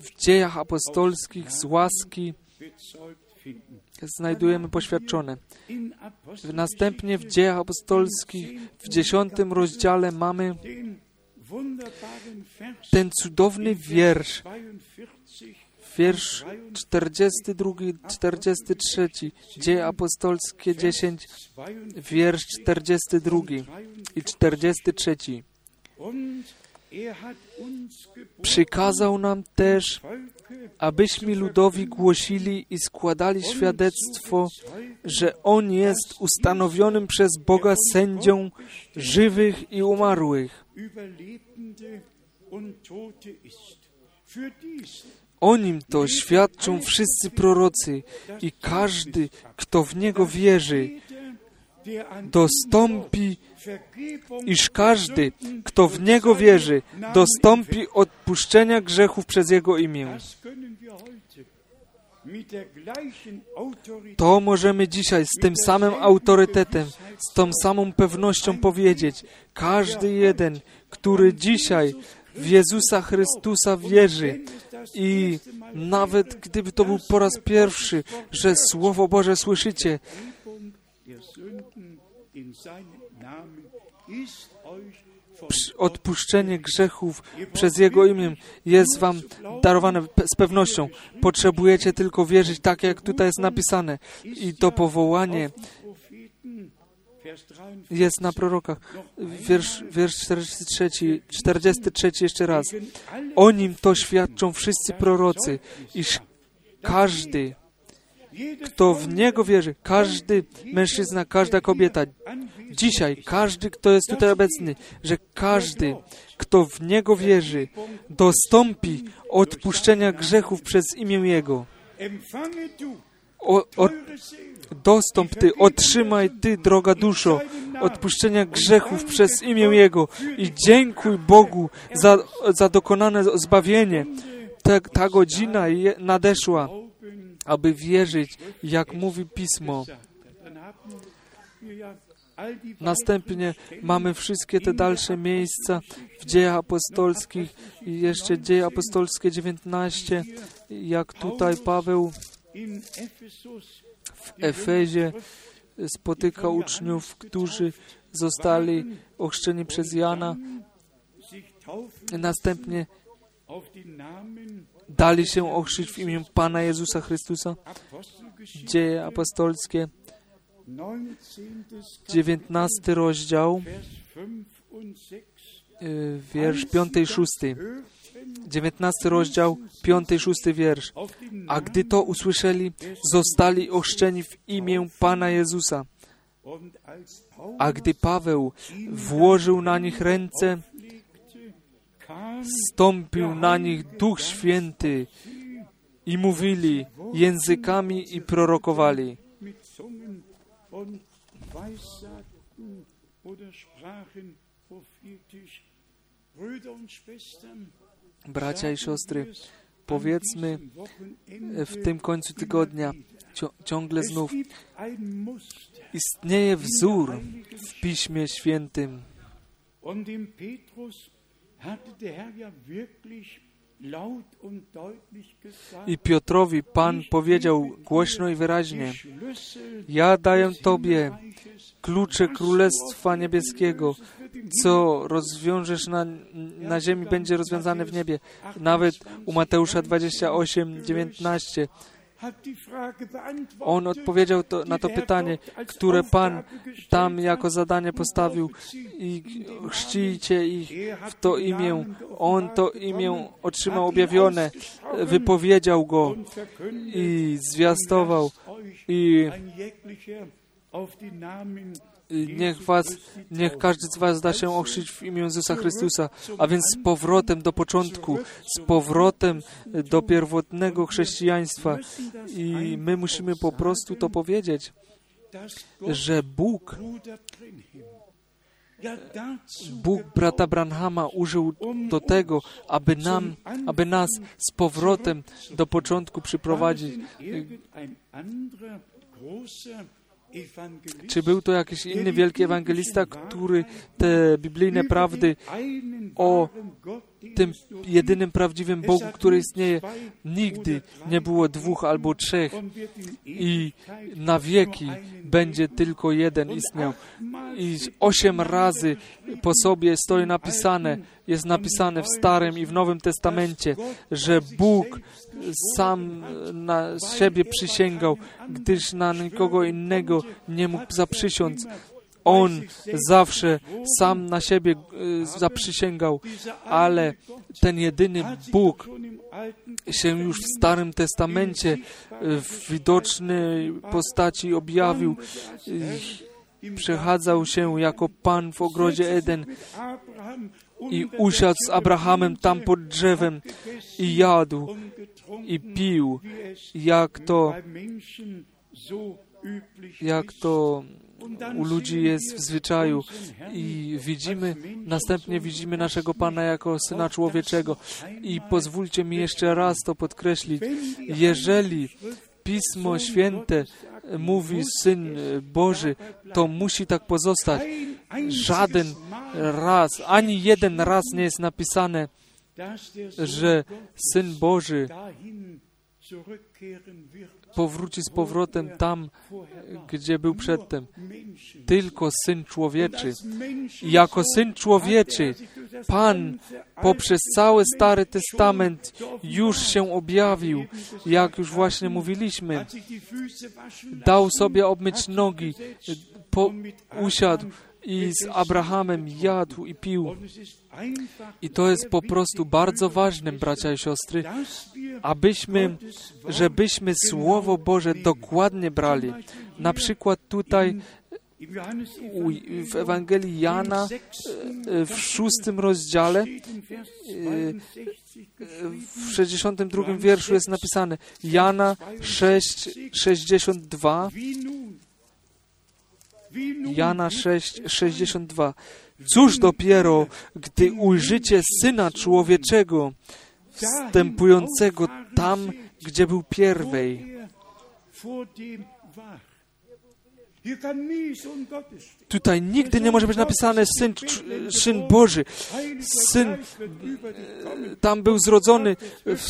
w dziejach apostolskich z łaski znajdujemy poświadczone. Następnie w dziejach apostolskich w dziesiątym rozdziale mamy ten cudowny wiersz, wiersz 42, 43, dzieje apostolskie 10, wiersz 42 i 43. Przykazał nam też, abyśmy ludowi głosili i składali świadectwo, że On jest ustanowionym przez Boga sędzią żywych i umarłych. O nim to świadczą wszyscy prorocy i każdy, kto w Niego wierzy, dostąpi, iż każdy, kto w Niego wierzy, dostąpi odpuszczenia grzechów przez Jego imię. To możemy dzisiaj z tym samym autorytetem, z tą samą pewnością powiedzieć. Każdy jeden, który dzisiaj w Jezusa Chrystusa wierzy, I nawet gdyby to był po raz pierwszy, że Słowo Boże słyszycie, odpuszczenie grzechów przez Jego imię jest Wam darowane z pewnością. Potrzebujecie tylko wierzyć tak, jak tutaj jest napisane. I to powołanie jest na prorokach. Wiersz, wiersz 43, 43 jeszcze raz. O nim to świadczą wszyscy prorocy, iż każdy, kto w Niego wierzy, każdy mężczyzna, każda kobieta, dzisiaj każdy, kto jest tutaj obecny, że każdy, kto w Niego wierzy, dostąpi odpuszczenia grzechów przez imię Jego. O, o, dostąp Ty, otrzymaj Ty, droga duszo, odpuszczenia grzechów przez imię Jego i dziękuj Bogu za, za dokonane zbawienie. Ta, ta godzina nadeszła, aby wierzyć, jak mówi Pismo. Następnie mamy wszystkie te dalsze miejsca w dziejach apostolskich i jeszcze dzieje apostolskie 19, jak tutaj Paweł w Efezie spotyka uczniów, którzy zostali ochrzczeni przez Jana. Następnie dali się ochrzyć w imię Pana Jezusa Chrystusa. Dzieje apostolskie, 19 rozdział, y, wiersz 5 i 6. 19 rozdział, 5 i 6 wiersz. A gdy to usłyszeli, zostali ochrzczeni w imię Pana Jezusa. A gdy Paweł włożył na nich ręce, stąpił na nich Duch Święty i mówili językami i prorokowali. Bracia i siostry, powiedzmy w tym końcu tygodnia ciągle znów, istnieje wzór w Piśmie Świętym. I Piotrowi Pan powiedział głośno i wyraźnie: Ja daję Tobie klucze Królestwa Niebieskiego. Co rozwiążesz na, na ziemi, będzie rozwiązane w niebie. Nawet u Mateusza 28, 19 on odpowiedział to, na to pytanie, które Pan tam jako zadanie postawił i chrzcijcie ich w to imię. On to imię otrzymał objawione, wypowiedział go i zwiastował i niech was, niech każdy z was da się ochrzyć w imię Jezusa Chrystusa, a więc z powrotem do początku, z powrotem do pierwotnego chrześcijaństwa. I my musimy po prostu to powiedzieć, że Bóg Bóg brata Branhama użył do tego, aby nam, aby nas z powrotem do początku przyprowadzić. Czy był to jakiś inny wielki ewangelista, który te biblijne prawdy o tym jedynym prawdziwym Bogu, który istnieje, nigdy nie było dwóch albo trzech i na wieki będzie tylko jeden istniał. I osiem razy po sobie stoi napisane, jest napisane w Starym i w Nowym Testamencie, że Bóg sam na siebie przysięgał, gdyż na nikogo innego nie mógł zaprzysiąc. On zawsze sam na siebie e, zaprzysięgał, ale ten jedyny Bóg się już w Starym Testamencie e, w widocznej postaci objawił. Przechadzał się jako Pan w ogrodzie Eden i usiadł z Abrahamem tam pod drzewem i jadł i pił, jak to, jak to u ludzi jest w zwyczaju i widzimy, następnie widzimy naszego Pana jako Syna Człowieczego i pozwólcie mi jeszcze raz to podkreślić, jeżeli Pismo Święte mówi Syn Boży, to musi tak pozostać. Żaden raz, ani jeden raz nie jest napisane, że Syn Boży powróci z powrotem tam, gdzie był przedtem. Tylko Syn Człowieczy. Jako Syn Człowieczy, Pan poprzez cały Stary Testament już się objawił, jak już właśnie mówiliśmy. Dał sobie obmyć nogi, po, usiadł i z Abrahamem jadł i pił. I to jest po prostu bardzo Schwestern, bracia i siostry, abyśmy, żebyśmy Słowo Boże dokładnie brali. Na przykład tutaj w Ewangelii Jana sechsten e, w szóstym rozdziale, e, 62 w 62 wierszu jest napisane Jana 6, 62, Wie nun? Wie nun? Jana 6, 62. Cóż dopiero, gdy ujrzycie Syna Człowieczego wstępującego tam, gdzie był pierwej. Er. Tutaj nigdy nie może być napisane Syn, Syn Boży. Syn kommen. tam był zrodzony w,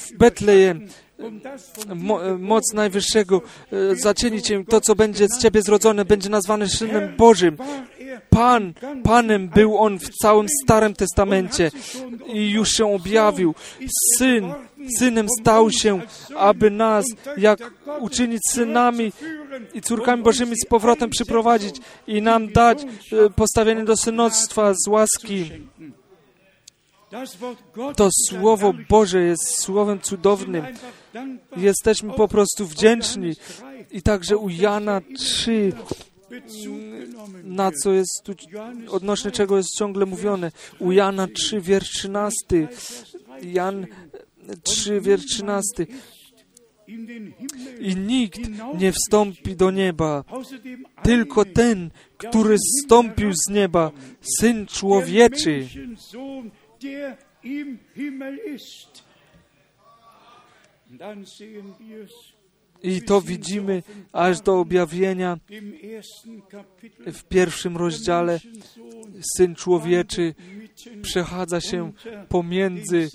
w Betlejem. Dir moc Najwyższego e, zacieni cię. To, co będzie z ciebie zrodzone, będzie nazwane Synem Bożym. Pan, Panem był On w całym Starym Testamencie i już się objawił. Syn, Synem stał się, aby nas, jak uczynić synami i córkami Bożymi z powrotem przyprowadzić i nam dać e, postawienie do synostwa z łaski. To Słowo Boże jest Słowem cudownym. Jesteśmy po prostu wdzięczni. I także u Jana 3, na co jest tu, odnośnie czego jest ciągle mówione. U Jana 3, wiersz 13. Jan 3, wiersz 13. I nikt nie wstąpi do nieba, tylko ten, który zstąpił z nieba, Syn Człowieczy. Der im Himmel ist. I to widzimy aż do objawienia w pierwszym rozdziale. Syn Człowieczy przechadza się pomiędzy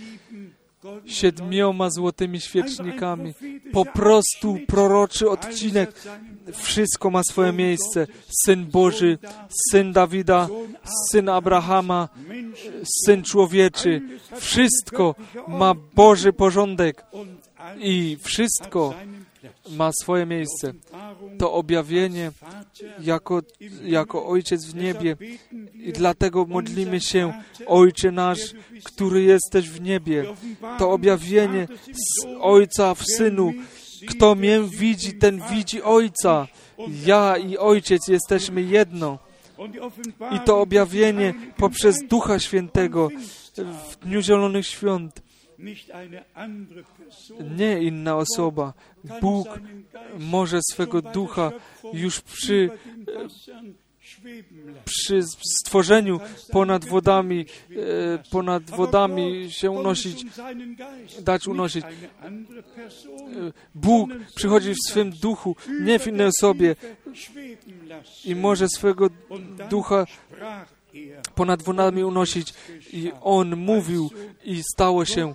siedmioma złotymi świecznikami. Po prostu proroczy odcinek. Wszystko ma swoje miejsce. Syn Boży, Syn Dawida, Syn Abrahama, Syn Człowieczy. Wszystko ma Boży porządek i wszystko ma swoje miejsce. To objawienie jako, jako Ojciec w niebie i dlatego modlimy się, Ojcze nasz, który jesteś w niebie. To objawienie z Ojca w Synu. Kto mnie widzi, ten widzi Ojca. Ja i Ojciec jesteśmy jedno. I to objawienie poprzez Ducha Świętego w Dniu Zielonych Świąt. Nie inna osoba. Bóg może swego ducha już przy, przy stworzeniu ponad wodami, e, ponad wodami się unosić, dać unosić. Bóg przychodzi w swym duchu, nie w innej osobie i może swego ducha ponad wodami unosić. I On mówił i stało się.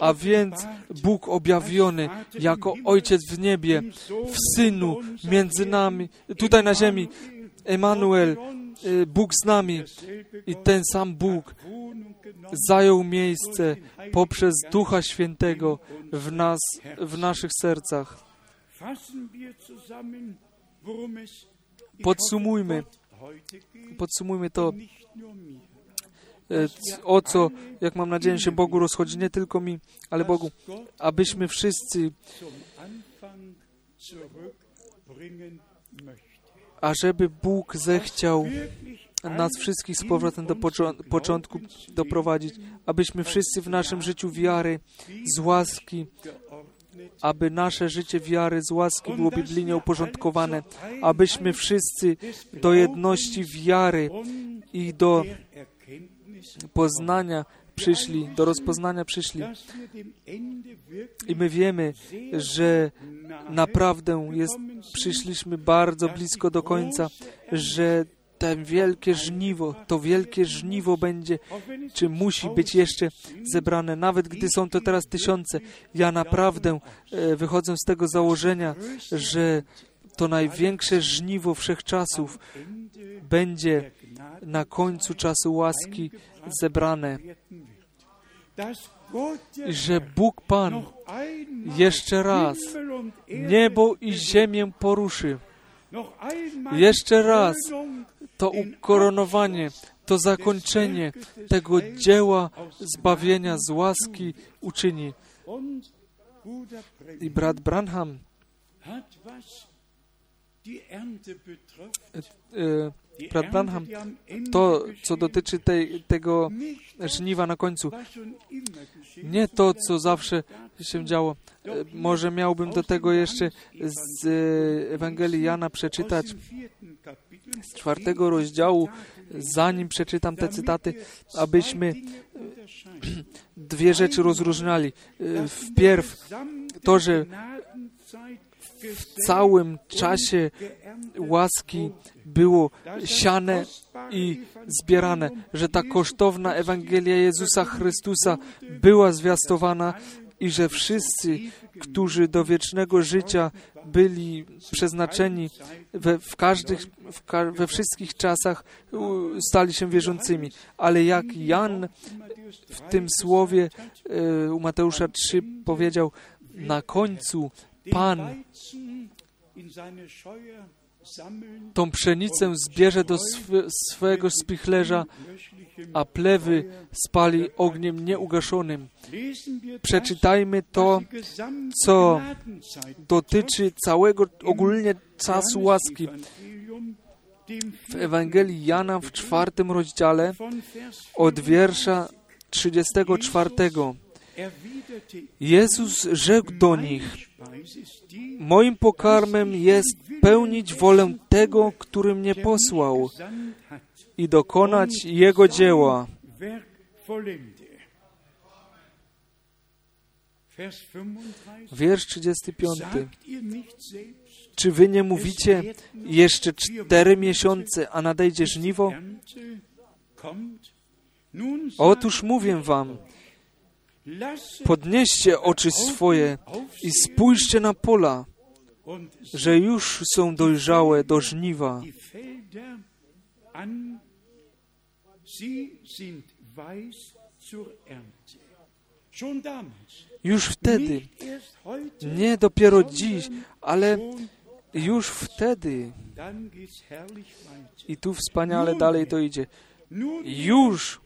A więc Bóg objawiony jako Ojciec w niebie, w Synu, między nami, tutaj na ziemi, Emanuel, Bóg z nami. I ten sam Bóg zajął miejsce poprzez Ducha Świętego w nas, w naszych sercach. Podsumujmy, podsumujmy to, o co, jak mam nadzieję, się Bogu rozchodzi, nie tylko mi, ale Bogu, abyśmy wszyscy, ażeby Bóg zechciał nas wszystkich z powrotem do początku doprowadzić, abyśmy wszyscy w naszym życiu wiary z łaski, aby nasze życie wiary z łaski było biblijnie uporządkowane, abyśmy wszyscy do jedności wiary i do poznania przyszli, do rozpoznania przyszli. I my wiemy, że naprawdę jest, przyszliśmy bardzo blisko do końca, że ten wielkie żniwo, to wielkie żniwo będzie, czy musi być jeszcze zebrane, nawet gdy są to teraz tysiące. Ja naprawdę e, wychodzę z tego założenia, że to największe żniwo wszechczasów będzie na końcu czasu łaski zebrane, że Bóg Pan jeszcze raz niebo i ziemię poruszy. Jeszcze raz to ukoronowanie, to zakończenie tego dzieła zbawienia z łaski uczyni. I brat Branham e, brat Branham, to, co dotyczy tej, tego żniwa na końcu, nie to, co zawsze się działo. Może miałbym do tego jeszcze z Ewangelii Jana przeczytać z czwartego rozdziału, zanim przeczytam te cytaty, abyśmy dwie rzeczy rozróżniali. Wpierw to, że w całym czasie łaski było siane i zbierane, że ta kosztowna Ewangelia Jezusa Chrystusa była zwiastowana i że wszyscy, którzy do wiecznego życia byli przeznaczeni we, w każdych, w ka we wszystkich czasach, stali się wierzącymi. Ale jak Jan w tym słowie e, u Mateusza 3 powiedział, na końcu Pan tą pszenicę zbierze do sw swego spichlerza, a plewy spali ogniem nieugaszonym. Przeczytajmy to, co dotyczy całego ogólnie czasu łaski. W Ewangelii Jana w czwartym rozdziale od wiersza 34. Jezus rzekł do nich, Moim pokarmem jest pełnić wolę tego, który mnie posłał i dokonać Jego dzieła. Wiersz 35. Czy wy nie mówicie jeszcze cztery miesiące, a nadejdzie żniwo? Otóż mówię wam, Podnieście oczy swoje i spójrzcie na pola, że już są dojrzałe do żniwa. Już wtedy, nie dopiero dziś, ale już wtedy. I tu wspaniale dalej to idzie. Już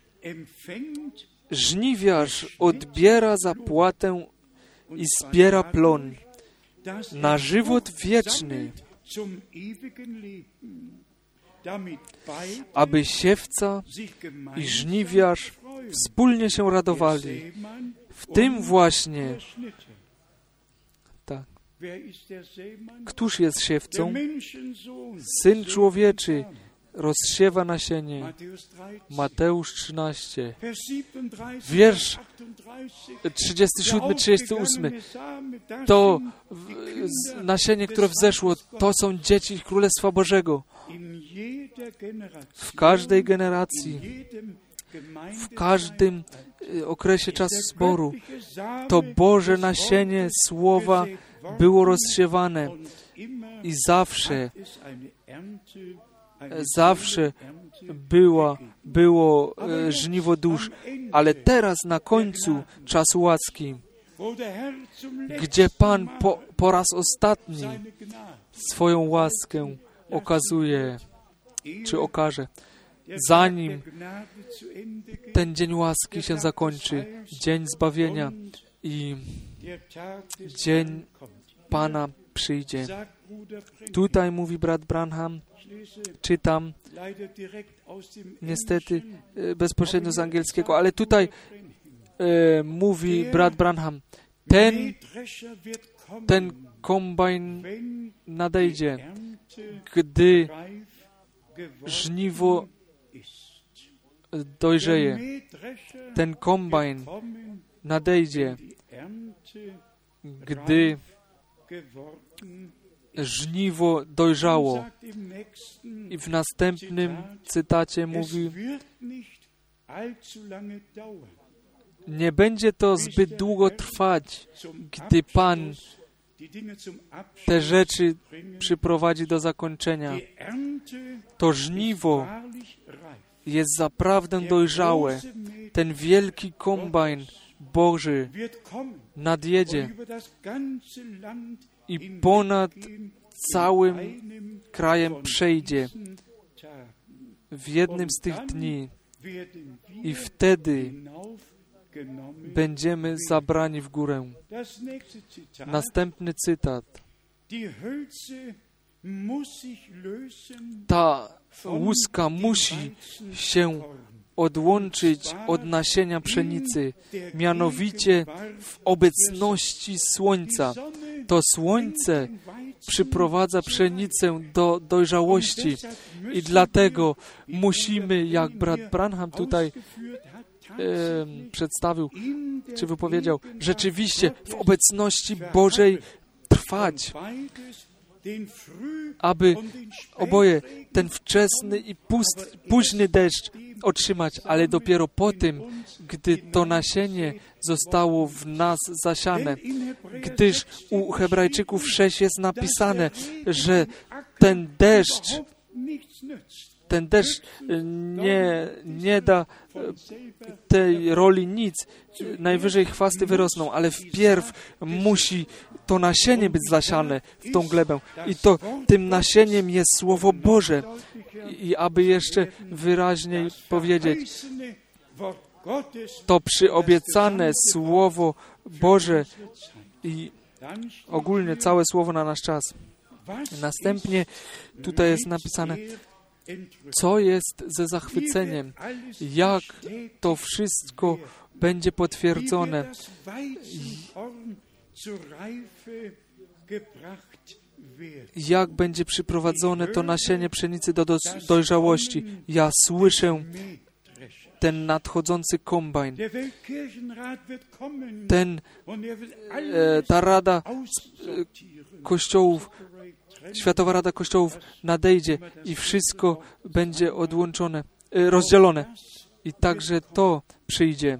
żniwiarz odbiera zapłatę i zbiera plon na żywot wieczny, aby siewca i żniwiarz wspólnie się radowali. W tym właśnie tak. Któż jest siewcą? Syn człowieczy, rozsiewa nasienie. Mateusz 13, wiersz 37-38. To nasienie, które wzeszło, to są dzieci Królestwa Bożego. W każdej generacji, w każdym y, okresie czasu zboru, to Boże nasienie Słowa było rozsiewane i zawsze zawsze była, było e, żniwo dusz, ale teraz na końcu czasu łaski, gdzie Pan po, po raz ostatni swoją łaskę okazuje, czy okaże, zanim ten dzień łaski się zakończy, dzień zbawienia i dzień Pana przyjdzie. Tutaj mówi brat Branham, czytam niestety e, bezpośrednio z angielskiego, ale tutaj e, mówi brat Branham, ten, ten kombajn nadejdzie, gdy żniwo dojrzeje. Ten kombajn nadejdzie, gdy żniwo dojrzało. I w następnym cytacie mówi, nie będzie to zbyt długo trwać, gdy Pan te rzeczy przyprowadzi do zakończenia. To żniwo jest zaprawdę dojrzałe. Ten wielki kombajn Boży nadjedzie i ponad całym krajem przejdzie w jednym z tych dni i wtedy będziemy zabrani w górę. Następny cytat. Ta łuska musi się odłączyć od nasienia pszenicy, mianowicie w obecności słońca. To słońce przyprowadza pszenicę do dojrzałości i dlatego musimy, jak brat Branham tutaj e, przedstawił, czy wypowiedział, rzeczywiście w obecności Bożej trwać, aby oboje ten wczesny i pust, późny deszcz otrzymać, ale dopiero po tym, gdy to nasienie zostało w nas zasiane. Gdyż u Hebrajczyków 6 jest napisane, że ten deszcz, ten deszcz nie, nie da tej roli nic. Najwyżej chwasty wyrosną, ale wpierw musi to nasienie być zasiane w tą glebę. I to tym nasieniem jest Słowo Boże. I, aby jeszcze wyraźniej powiedzieć, to przyobiecane Słowo Boże i ogólnie całe Słowo na nasz czas. Następnie tutaj jest napisane, co jest ze zachwyceniem, jak to wszystko będzie potwierdzone, jak będzie przyprowadzone to nasienie pszenicy do dojrzałości. Ja słyszę ten nadchodzący kombajn, ten, e, ta rada e, kościołów, Światowa Rada Kościołów nadejdzie i wszystko będzie odłączone, e, rozdzielone. I także to przyjdzie.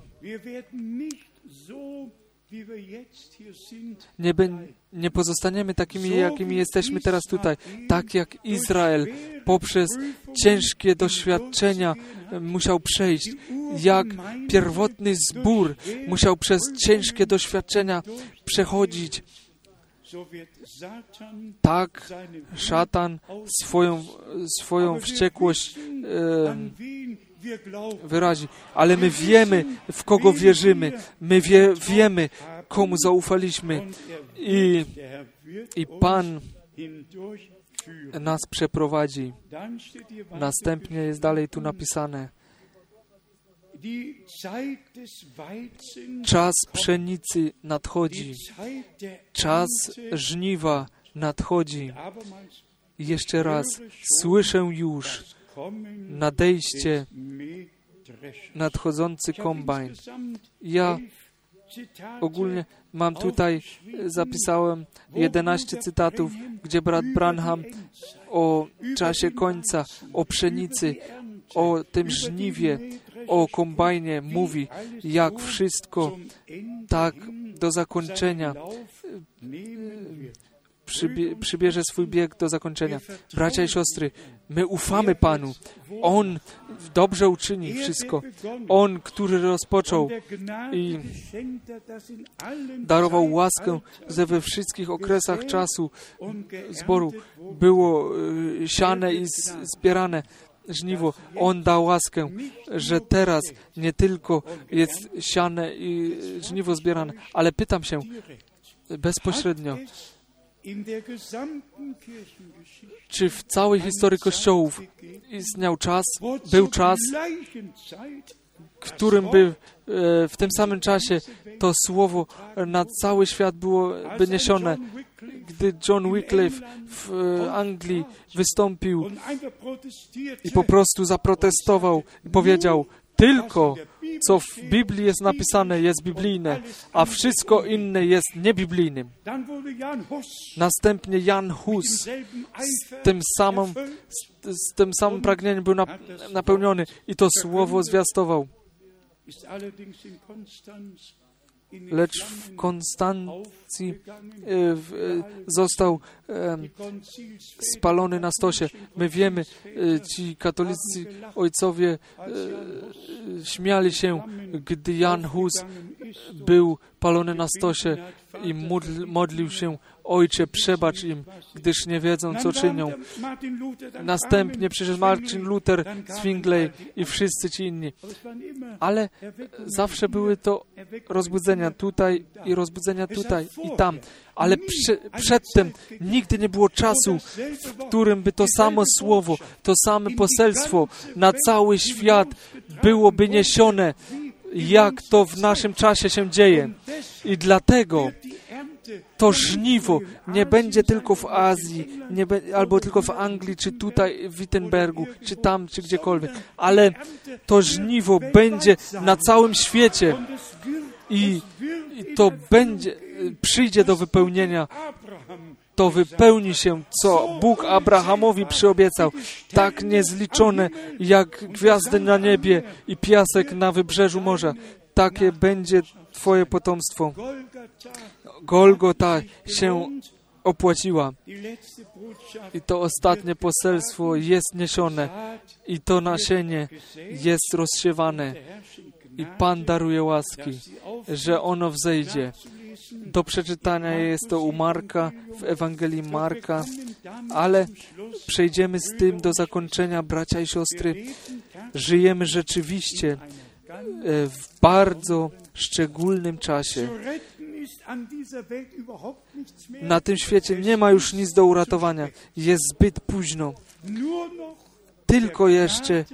Nie, bę- nie pozostaniemy takimi, jakimi jesteśmy teraz tutaj. Tak jak Izrael poprzez ciężkie doświadczenia e, musiał przejść, jak pierwotny zbór musiał przez ciężkie doświadczenia przechodzić, tak szatan swoją, swoją wściekłość e, wyrazi. Ale my wiemy, w kogo wierzymy. My wie, wiemy, komu zaufaliśmy. I, I Pan nas przeprowadzi. Następnie jest dalej tu napisane. Czas pszenicy nadchodzi. Czas żniwa nadchodzi. Jeszcze raz, słyszę już nadejście, nadchodzący kombajn. Ja ogólnie mam tutaj, zapisałem 11 cytatów, gdzie brat Branham o czasie końca, o pszenicy, o tym żniwie, o kombajnie mówi, jak wszystko tak do zakończenia przybie, przybierze swój bieg do zakończenia. Bracia i siostry, my ufamy Panu. On dobrze uczyni wszystko. On, który rozpoczął i darował łaskę, że we wszystkich okresach czasu zboru było y, siane i zbierane żniwo. On dał łaskę, że teraz nie tylko jest siane i żniwo zbierane, ale pytam się bezpośrednio, czy w całej historii kościołów istniał czas, był czas, którym by w tym samym czasie to słowo na cały świat było wyniesione, gdy John Wycliffe w e, Anglii wystąpił i po prostu zaprotestował i powiedział, tylko co w Biblii jest napisane, jest biblijne, a wszystko inne jest niebiblijnym. Następnie Jan Hus z tym samym, z, tym samym pragnieniem był nap, napełniony i to słowo zwiastował. Lecz w Konstancji e, e, został spalony na stosie. My wiemy, e, ci katolicy ojcowie śmiali się, gdy Jan Hus był palony na stosie i modl, modlił się, Ojcze, przebacz im, gdyż nie wiedzą, co czynią. Martin Następnie przyszedł Marcin Luther, Zwingley i wszyscy ci inni. Ale zawsze były to rozbudzenia tutaj i rozbudzenia tutaj i tam. Ale eine przedtem nigdy nie było czasu, w którym by to samo słowo, to die poselstwo na cały świat byłoby niesione, jak to w naszym czasie się dzieje. I dlatego to żniwo. Nie będzie tylko w Azji, be, albo tylko w Anglii, czy tutaj w Wittenbergu, czy tam, czy gdziekolwiek, ale to żniwo będzie na całym świecie. I, i to będzie, przyjdzie do wypełnienia, to wypełni się, co Bóg Abrahamowi przyobiecał, tak niezliczone jak gwiazdy na niebie i piasek na wybrzeżu morza. Takie będzie Twoje potomstwo. Golgota się opłaciła i to ostatnie poselstwo jest niesione i to nasienie jest rozsiewane i Pan daruje łaski, że ono wzejdzie. Do przeczytania jest to u Marka, w Ewangelii Marka, ale przejdziemy z tym do zakończenia, bracia i siostry. Żyjemy rzeczywiście e, w bardzo szczególnym czasie. Na tym świecie nie ma już nic do uratowania. Jest zbyt późno. Tylko jeszcze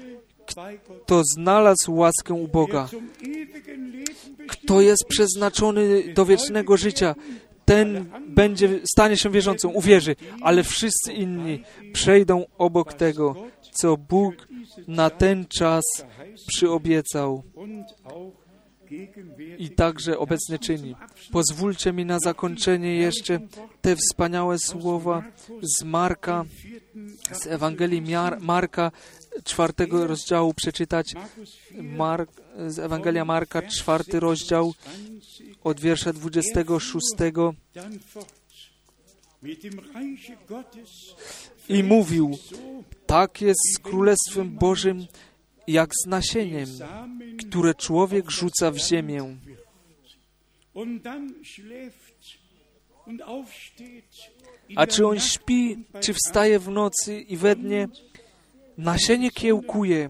kto znalazł łaskę u Boga, kto jest przeznaczony do wiecznego życia, ten będzie, stanie się wierzącym, uwierzy, ale wszyscy inni przejdą obok tego, co Bóg na ten czas przyobiecał i także obecnie czyni. Pozwólcie mi na zakończenie jeszcze te wspaniałe słowa z Marka, z Ewangelii Miar- Marka, czwartego rozdziału przeczytać. Markus 4, Mark, z Ewangelia Marka, czwarty rozdział, 20, od wiersza 26 dann fort. Mit dem Reiche Gottes i mówił, tak jest z Królestwem Bożym, jak z nasieniem, które człowiek rzuca w ziemię. A czy on śpi, czy wstaje w nocy i we dnie, nasienie kiełkuje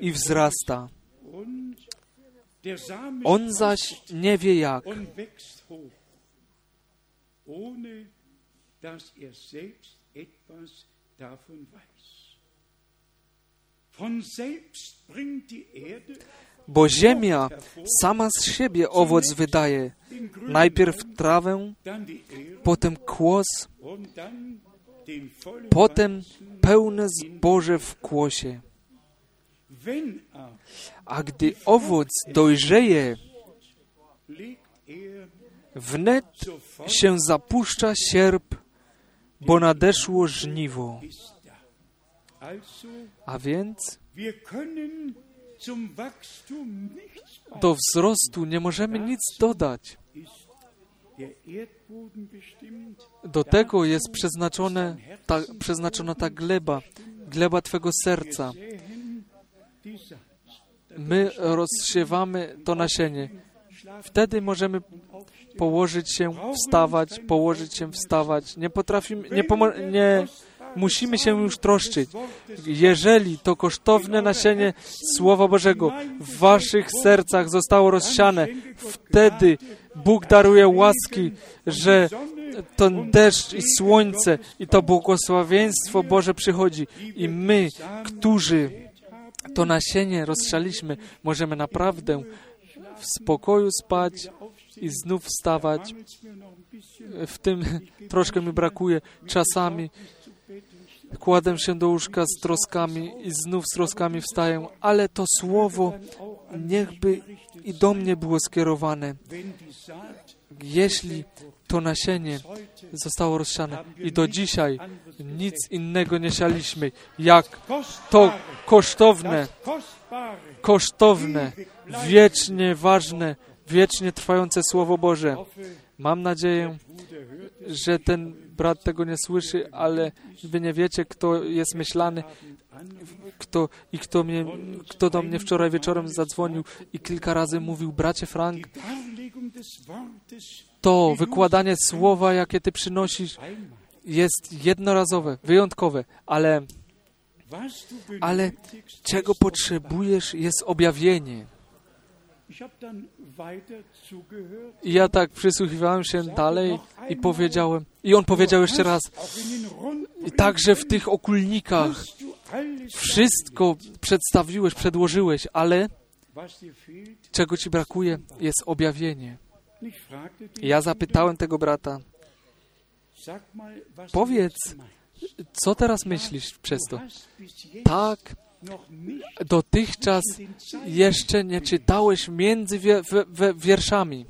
i wzrasta. On zaś nie wie jak. dass er selbst etwas davon weiß. Bo ziemia sama z siebie owoc wydaje. Najpierw trawę, potem kłos, potem pełne zboże w kłosie. Aber A gdy owoc dojrzeje, er wnet się zapuszcza sierp, bo nadeszło żniwo. A więc do wzrostu nie możemy nic dodać. Do tego jest przeznaczone, ta, przeznaczona ta gleba, gleba Twego serca. My rozsiewamy to nasienie. Wtedy możemy położyć się, wstawać, położyć się, wstawać. Nie potrafimy, nie, pomo- nie musimy się już troszczyć. Jeżeli to kosztowne nasienie Słowa Bożego w waszych sercach zostało rozsiane, wtedy Bóg daruje łaski, że ten deszcz i słońce i to błogosławieństwo Boże przychodzi i my, którzy to nasienie rozsialiśmy, możemy naprawdę w spokoju spać i znów wstawać. W tym troszkę mi brakuje czasami. Kładę się do łóżka z troskami i znów z troskami wstaję, ale to słowo niechby i do mnie było skierowane, jeśli to nasienie zostało rozsiane. I do dzisiaj nic innego nie sialiśmy, jak to kosztowne, kosztowne, wiecznie ważne, wiecznie trwające Słowo Boże. Mam nadzieję, że ten brat tego nie słyszy, ale wy nie wiecie, kto jest myślany kto, i kto, mnie, kto do mnie wczoraj wieczorem zadzwonił i kilka razy mówił, bracie Frank, to wykładanie słowa, jakie ty przynosisz, jest jednorazowe, wyjątkowe, ale, ale czego potrzebujesz, jest objawienie. I ja tak przysłuchiwałem się dalej i powiedziałem, i on powiedział jeszcze raz, i także w tych okulnikach wszystko przedstawiłeś, przedłożyłeś, ale czego ci brakuje, jest objawienie. I ja zapytałem tego brata, Powiedz, co teraz myślisz przez to? Tak, dotychczas jeszcze nie czytałeś między wierszami,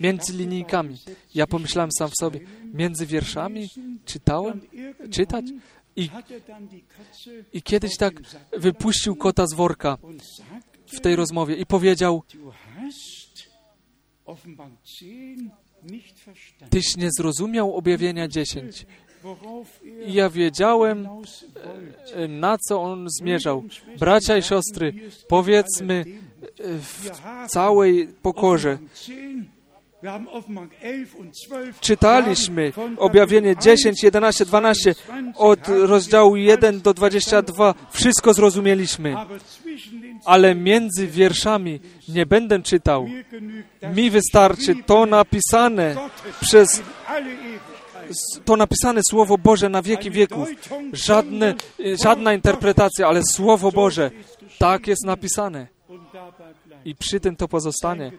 między linijkami. Ja pomyślałem sam w sobie, między wierszami czytałem czytać i, i kiedyś tak wypuścił kota z worka w tej rozmowie i powiedział, du hast Offenbarung 10 nicht verstanden, tyś nie zrozumiał objawienia 10. ja wiedziałem, e, na co on zmierzał. Bracia i siostry, powiedzmy e, w całej pokorze, Wir haben Offenbarung 11 und 12 czytaliśmy objawienie 10, 11, 12 od rozdziału 1 do 22. Wszystko zrozumieliśmy, ale między wierszami nie będę czytał. Mi wystarczy to napisane przez. To napisane Słowo Boże na wieki wieków. Żadne, żadna interpretacja, ale Słowo Boże. Tak jest napisane. I przy tym to pozostanie.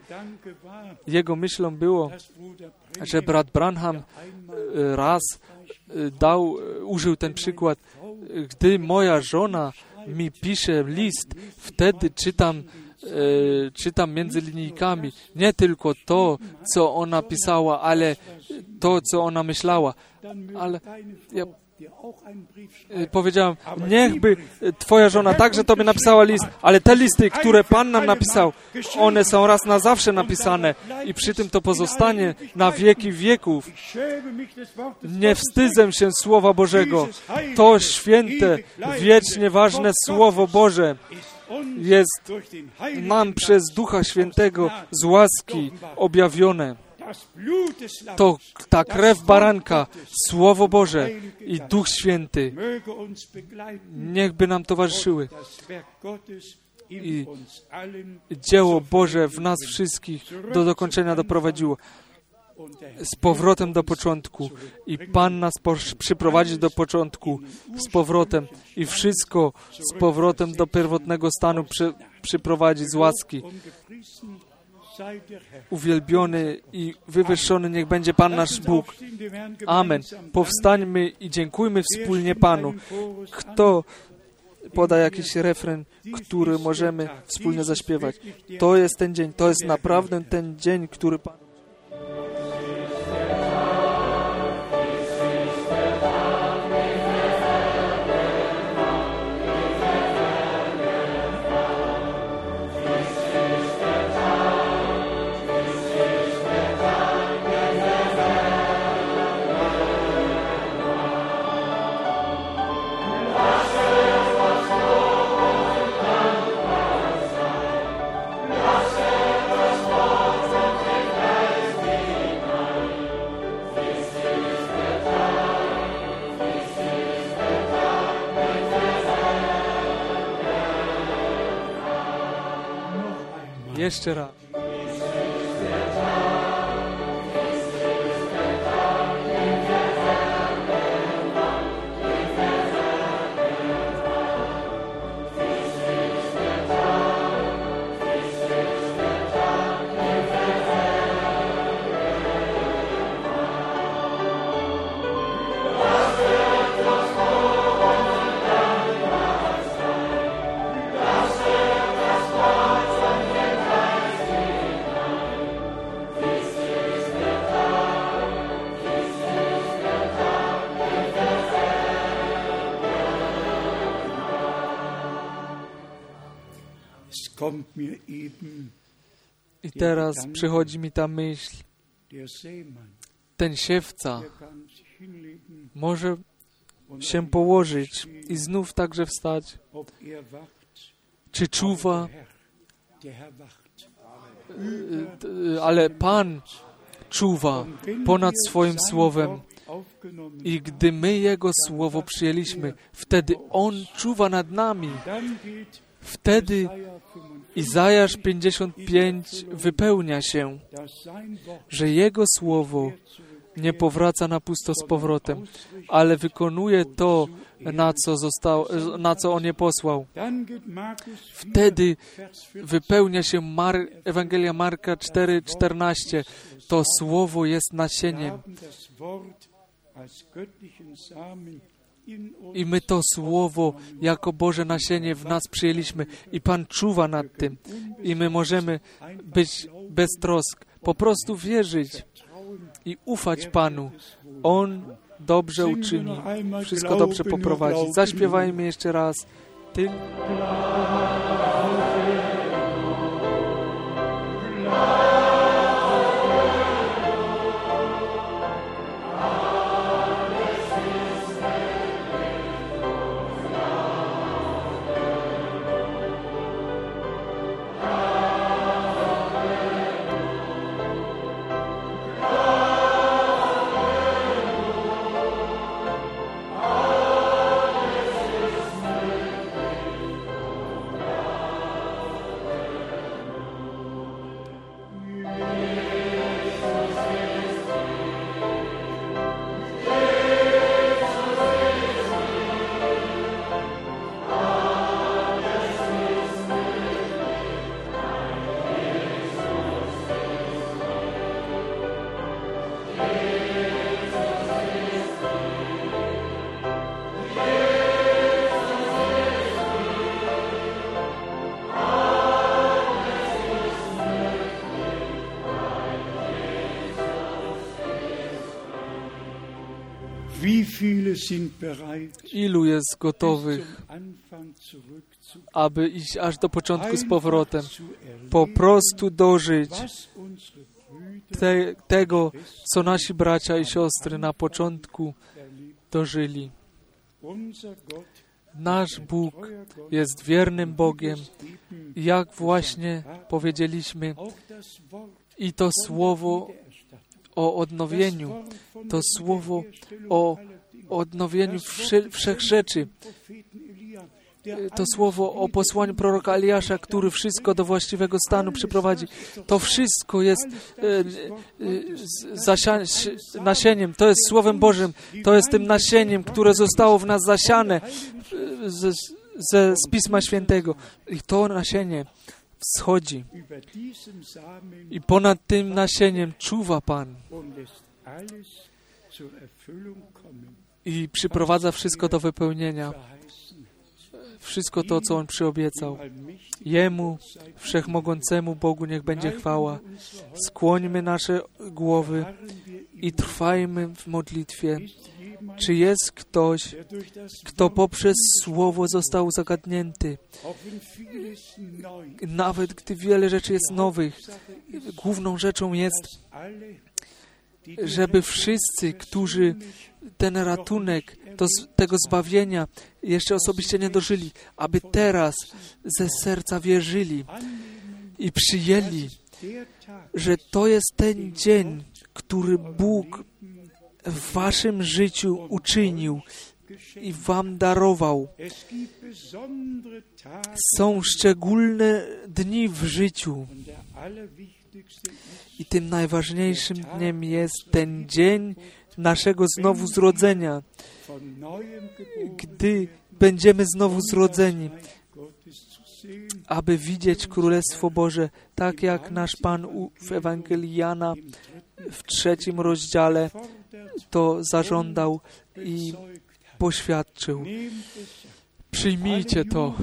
Jego myślą było, że brat Branham e, raz e, dał, użył ten przykład. Gdy moja żona mi pisze list, wtedy czytam, czytam między linijkami nie tylko to, co ona pisała, ale to, co ona myślała. Ale ja e, schreiben. powiedziałem, niechby e, twoja żona także tobie napisała list, ale te listy, które Pan nam napisał, one są raz na zawsze napisane i przy tym to pozostanie na wieki wieków. Nie wstydzę się Słowa Bożego. To święte, wiecznie ważne Słowo Boże jest nam przez Ducha Świętego z łaski objawione. To ta krew baranka, Słowo Boże i Duch Święty niechby nam towarzyszyły. I Dzieło Boże w nas wszystkich do dokończenia doprowadziło. Z powrotem do początku. I Pan nas przyprowadzi do początku z powrotem. I wszystko z powrotem do pierwotnego stanu przy, przyprowadzi z łaski. Uwielbiony i wywyższony niech będzie Pan nasz Bóg. Amen. Powstańmy i dziękujmy wspólnie Panu. Kto poda jakiś refren, który możemy wspólnie zaśpiewać? To jest ten dzień, to jest naprawdę ten dzień, który Pan. Jeszcze raz. Teraz przychodzi mi ta myśl, ten siewca może się położyć i znów także wstać. Czy czuwa, ale Pan czuwa ponad swoim słowem. I gdy my Jego słowo przyjęliśmy, wtedy On czuwa nad nami. Wtedy Jesaja 55, Izajasz 55 wypełnia się, że Jego słowo nie powraca na pusto z powrotem, ale wykonuje to, na co, został, na co On je posłał. Dann geht Markus 4, Wtedy Vers 14. wypełnia się Mar Ewangelia Marka 4,14. To słowo jest nasieniem i my to słowo jako Boże nasienie w nas przyjęliśmy i Pan czuwa nad tym i my możemy być bez trosk, po prostu wierzyć i ufać Panu. On dobrze uczyni, wszystko dobrze poprowadzi. Zaśpiewajmy jeszcze raz. Ty ilu jest gotowych, aby iść aż do początku z powrotem, po prostu dożyć te, tego, co nasi bracia i siostry na początku dożyli. Nasz Bóg jest wiernym Bogiem, jak właśnie powiedzieliśmy, i to słowo o odnowieniu, to słowo o odnowieniu das wsze, Wort wszech des rzeczy, Propheten Elia, der to słowo o posłaniu proroka Eliasza, który wszystko do właściwego stanu przyprowadzi. To wszystko jest e, e, z- nasieniem, to jest Słowem Bożym, to jest tym nasieniem, które zostało w nas zasiane e, ze, ze, z Pisma Świętego. I to nasienie wschodzi. I ponad tym nasieniem czuwa Pan i przyprowadza wszystko do wypełnienia. Wszystko to, co On przyobiecał. Jemu, Wszechmogącemu Bogu, niech będzie chwała. Skłońmy nasze głowy i trwajmy w modlitwie. Czy jest ktoś, kto poprzez Słowo został zagadnięty, nawet gdy wiele rzeczy jest nowych? Główną rzeczą jest, żeby wszyscy, którzy ten ratunek, to, tego zbawienia jeszcze osobiście nie dożyli, aby teraz ze serca wierzyli i przyjęli, że to jest ten dzień, który Bóg w waszym życiu uczynił i wam darował. Są szczególne dni w życiu i tym najważniejszym dniem jest ten dzień naszego znowu zrodzenia, gdy będziemy znowu zrodzeni, aby widzieć Królestwo Boże, tak jak nasz Pan w Ewangelii Jana w trzecim rozdziale to zażądał i poświadczył. Przyjmijcie to,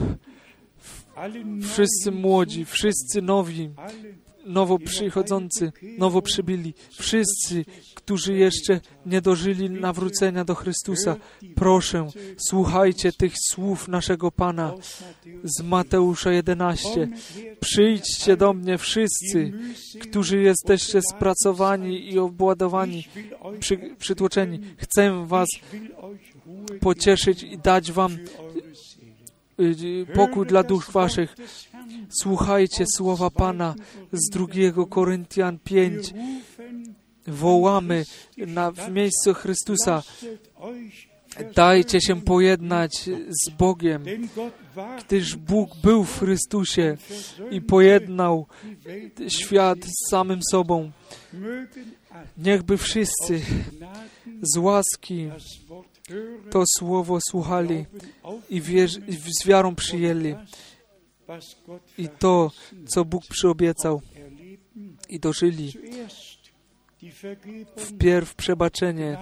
wszyscy młodzi, wszyscy nowi, nowo przychodzący, nowo przybyli, wszyscy, którzy jeszcze nie dożyli nawrócenia do Chrystusa, proszę, słuchajcie tych słów naszego Pana z Mateusza 11. Przyjdźcie do mnie wszyscy, którzy jesteście spracowani i obładowani, przy, przytłoczeni. Chcę was pocieszyć i dać wam y, pokój dla dusz waszych. Słuchajcie słowa Pana z 2 Koryntian 5. Wołamy na, w miejscu Chrystusa. Dajcie się pojednać z Bogiem, gdyż Bóg był w Chrystusie i pojednał świat z samym sobą. Niechby wszyscy z łaski to słowo słuchali i, wierz, i z wiarą przyjęli i to, co Bóg przyobiecał i dożyli. Wpierw przebaczenie,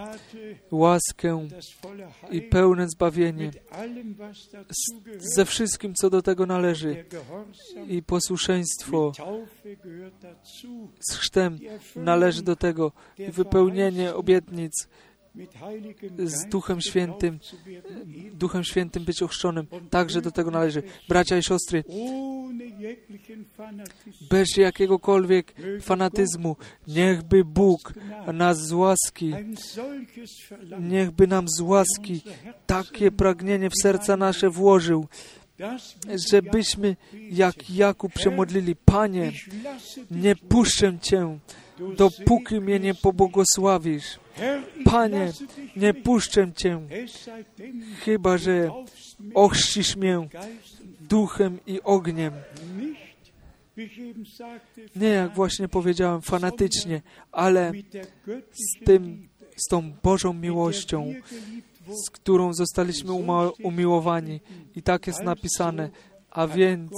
łaskę i pełne zbawienie ze wszystkim, co do tego należy i posłuszeństwo z chrztem należy do tego i wypełnienie obietnic z Duchem Świętym, Duchem Świętym być ochrzczonym. Także do tego należy. Bracia i siostry, bez jakiegokolwiek fanatyzmu, niechby Bóg nas z łaski, niechby nam z łaski takie pragnienie w serca nasze włożył, żebyśmy jak Jakub przemodlili, Panie, nie puszczę Cię, dopóki mnie nie pobłogosławisz. Panie, nie puszczę Cię, chyba że ochrzcisz mnie duchem i ogniem. Nie, jak właśnie powiedziałem, fanatycznie, ale z tym, z tą Bożą miłością, z którą zostaliśmy umiłowani. I tak jest napisane. A więc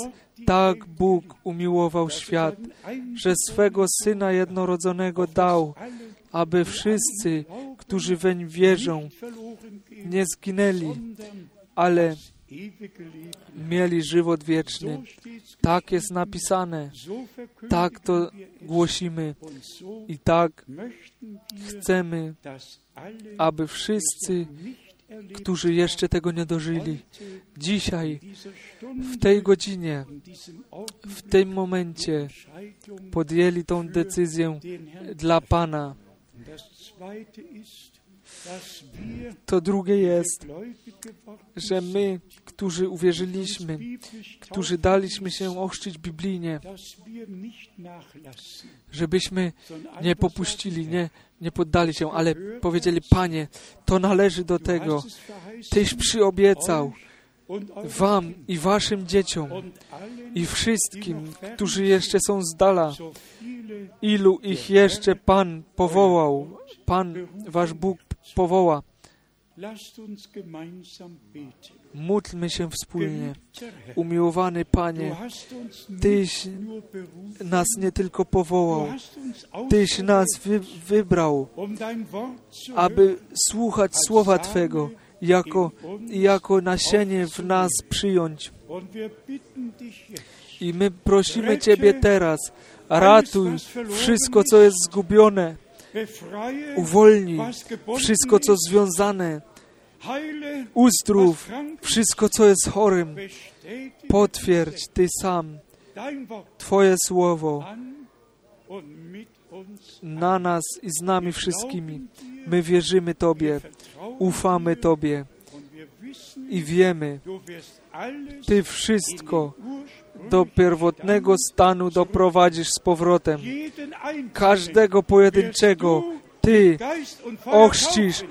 tak Bóg umiłował świat, że swego Syna jednorodzonego dał, aby wszyscy, którzy weń wierzą, nie zginęli, ale mieli żywot wieczny. Tak jest napisane, tak to głosimy i tak chcemy, aby wszyscy, którzy jeszcze tego nie dożyli, dzisiaj, w tej godzinie, w tym momencie podjęli tą decyzję dla Pana. To drugie jest, że my, którzy uwierzyliśmy, którzy daliśmy się ochrzcić biblijnie, żebyśmy nie popuścili, nie, nie poddali się, ale powiedzieli, Panie, to należy do tego. Tyś przyobiecał Wam i Waszym dzieciom i wszystkim, którzy jeszcze są z dala, ilu ich jeszcze Pan powołał, Pan, Wasz Bóg powoła. Módlmy się wspólnie. Umiłowany Panie, Tyś nas nie tylko powołał, Tyś nas wy wybrał, aby słuchać słowa Twego, jako, jako nasienie w nas przyjąć. I my prosimy Ciebie teraz, ratuj wszystko, co jest zgubione, uwolnij wszystko, co związane, uzdrów wszystko, co jest chorym, potwierdź Ty sam. Twoje słowo na nas i z nami wszystkimi. My wierzymy Tobie, ufamy Tobie. I wiemy, Ty wszystko do pierwotnego stanu doprowadzisz z powrotem. Każdego pojedynczego Ty ochrzcisz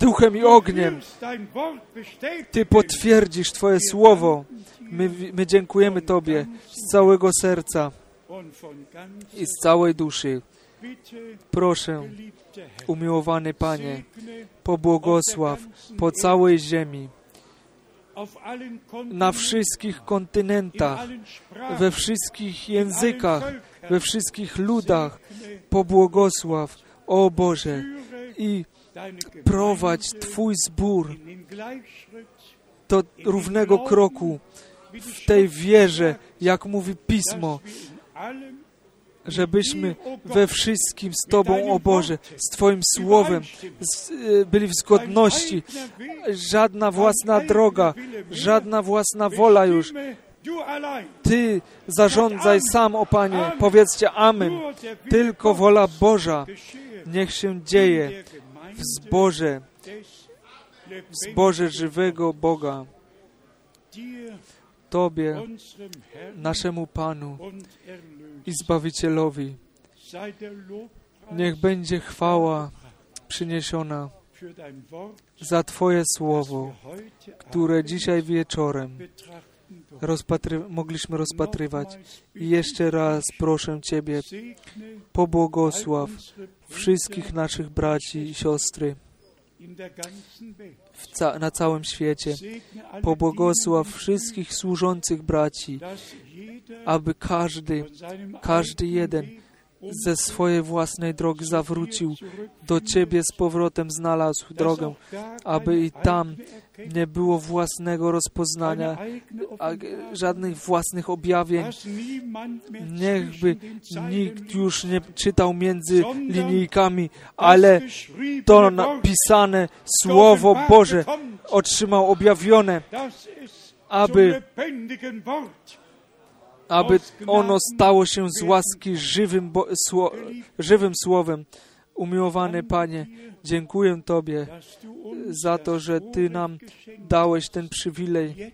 duchem i ogniem. Ty potwierdzisz Twoje słowo. My, my dziękujemy Tobie z całego serca i z całej duszy. Proszę, umiłowany Panie, pobłogosław po całej ziemi, na wszystkich kontynentach, we wszystkich językach, we wszystkich ludach, pobłogosław, o Boże, i prowadź Twój zbór do równego kroku w tej wierze, jak mówi Pismo, żebyśmy we wszystkim z Tobą, o Boże, z Twoim Słowem z, y, byli w zgodności. Żadna własna droga, żadna własna wola już. Ty zarządzaj sam, o Panie. Powiedzcie Amen. Tylko wola Boża niech się dzieje w zboże, w zboże żywego Boga. Tobie, naszemu Panu i Zbawicielowi. Niech będzie chwała przyniesiona za Twoje słowo, które dzisiaj wieczorem rozpatry mogliśmy rozpatrywać. I jeszcze raz proszę Ciebie, pobłogosław wszystkich naszych braci i siostry ca na całym świecie. Pobłogosław wszystkich służących braci, aby każdy, każdy jeden ze swojej własnej drogi zawrócił do Ciebie z powrotem, znalazł drogę, aby i tam nie było własnego rozpoznania, żadnych własnych objawień. Niechby nikt już nie czytał między linijkami, ale to napisane Słowo Boże otrzymał objawione, aby aby ono stało się z łaski żywym, bo, sło, żywym słowem. Umiłowany Panie, dziękuję Tobie za to, że Ty nam dałeś ten przywilej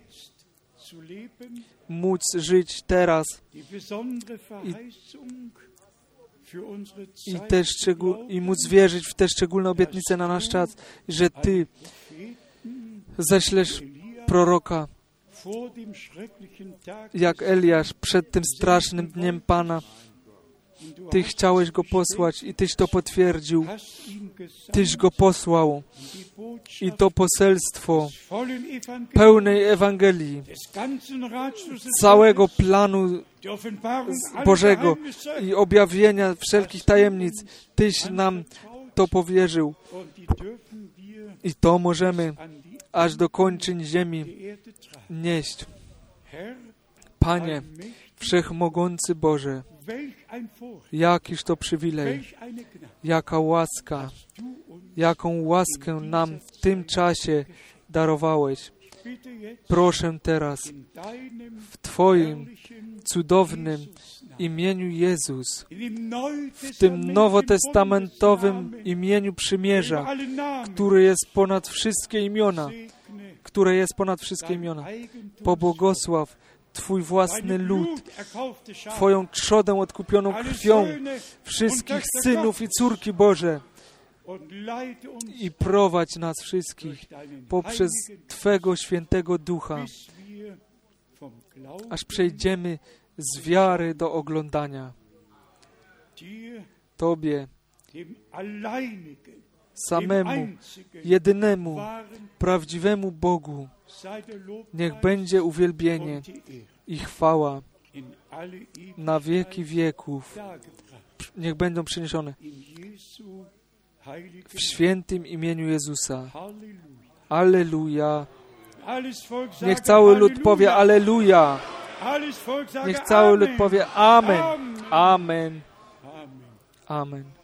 móc żyć teraz i, i, te szczegół, i móc wierzyć w te szczególne obietnice na nasz czas, że Ty ześlesz proroka, jak Eliasz przed tym strasznym dniem Pana. Ty chciałeś go posłać i Tyś to potwierdził. Tyś go posłał. I to poselstwo pełnej Ewangelii, całego planu Bożego i objawienia wszelkich tajemnic, Tyś nam to powierzył. I to możemy aż do kończyn ziemi nieść. Panie, Wszechmogący Boże, jakiż to przywilej, jaka łaska, jaką łaskę nam w tym czasie darowałeś. Proszę teraz w Twoim cudownym imieniu Jezus, w tym nowotestamentowym imieniu przymierza, które jest ponad wszystkie imiona, które jest ponad wszystkie imiona. Pobłogosław Twój własny lud, Twoją trzodę odkupioną krwią wszystkich synów i córki Boże i prowadź nas wszystkich poprzez Twego świętego ducha, aż przejdziemy z wiary do oglądania. Tobie, samemu, jedynemu, prawdziwemu Bogu, niech będzie uwielbienie i chwała na wieki wieków. Niech będą przyniesione w świętym imieniu Jezusa. Alleluja. Niech cały lud powie Alleluja. Niech cały lud powie Amen. Amen. Amen.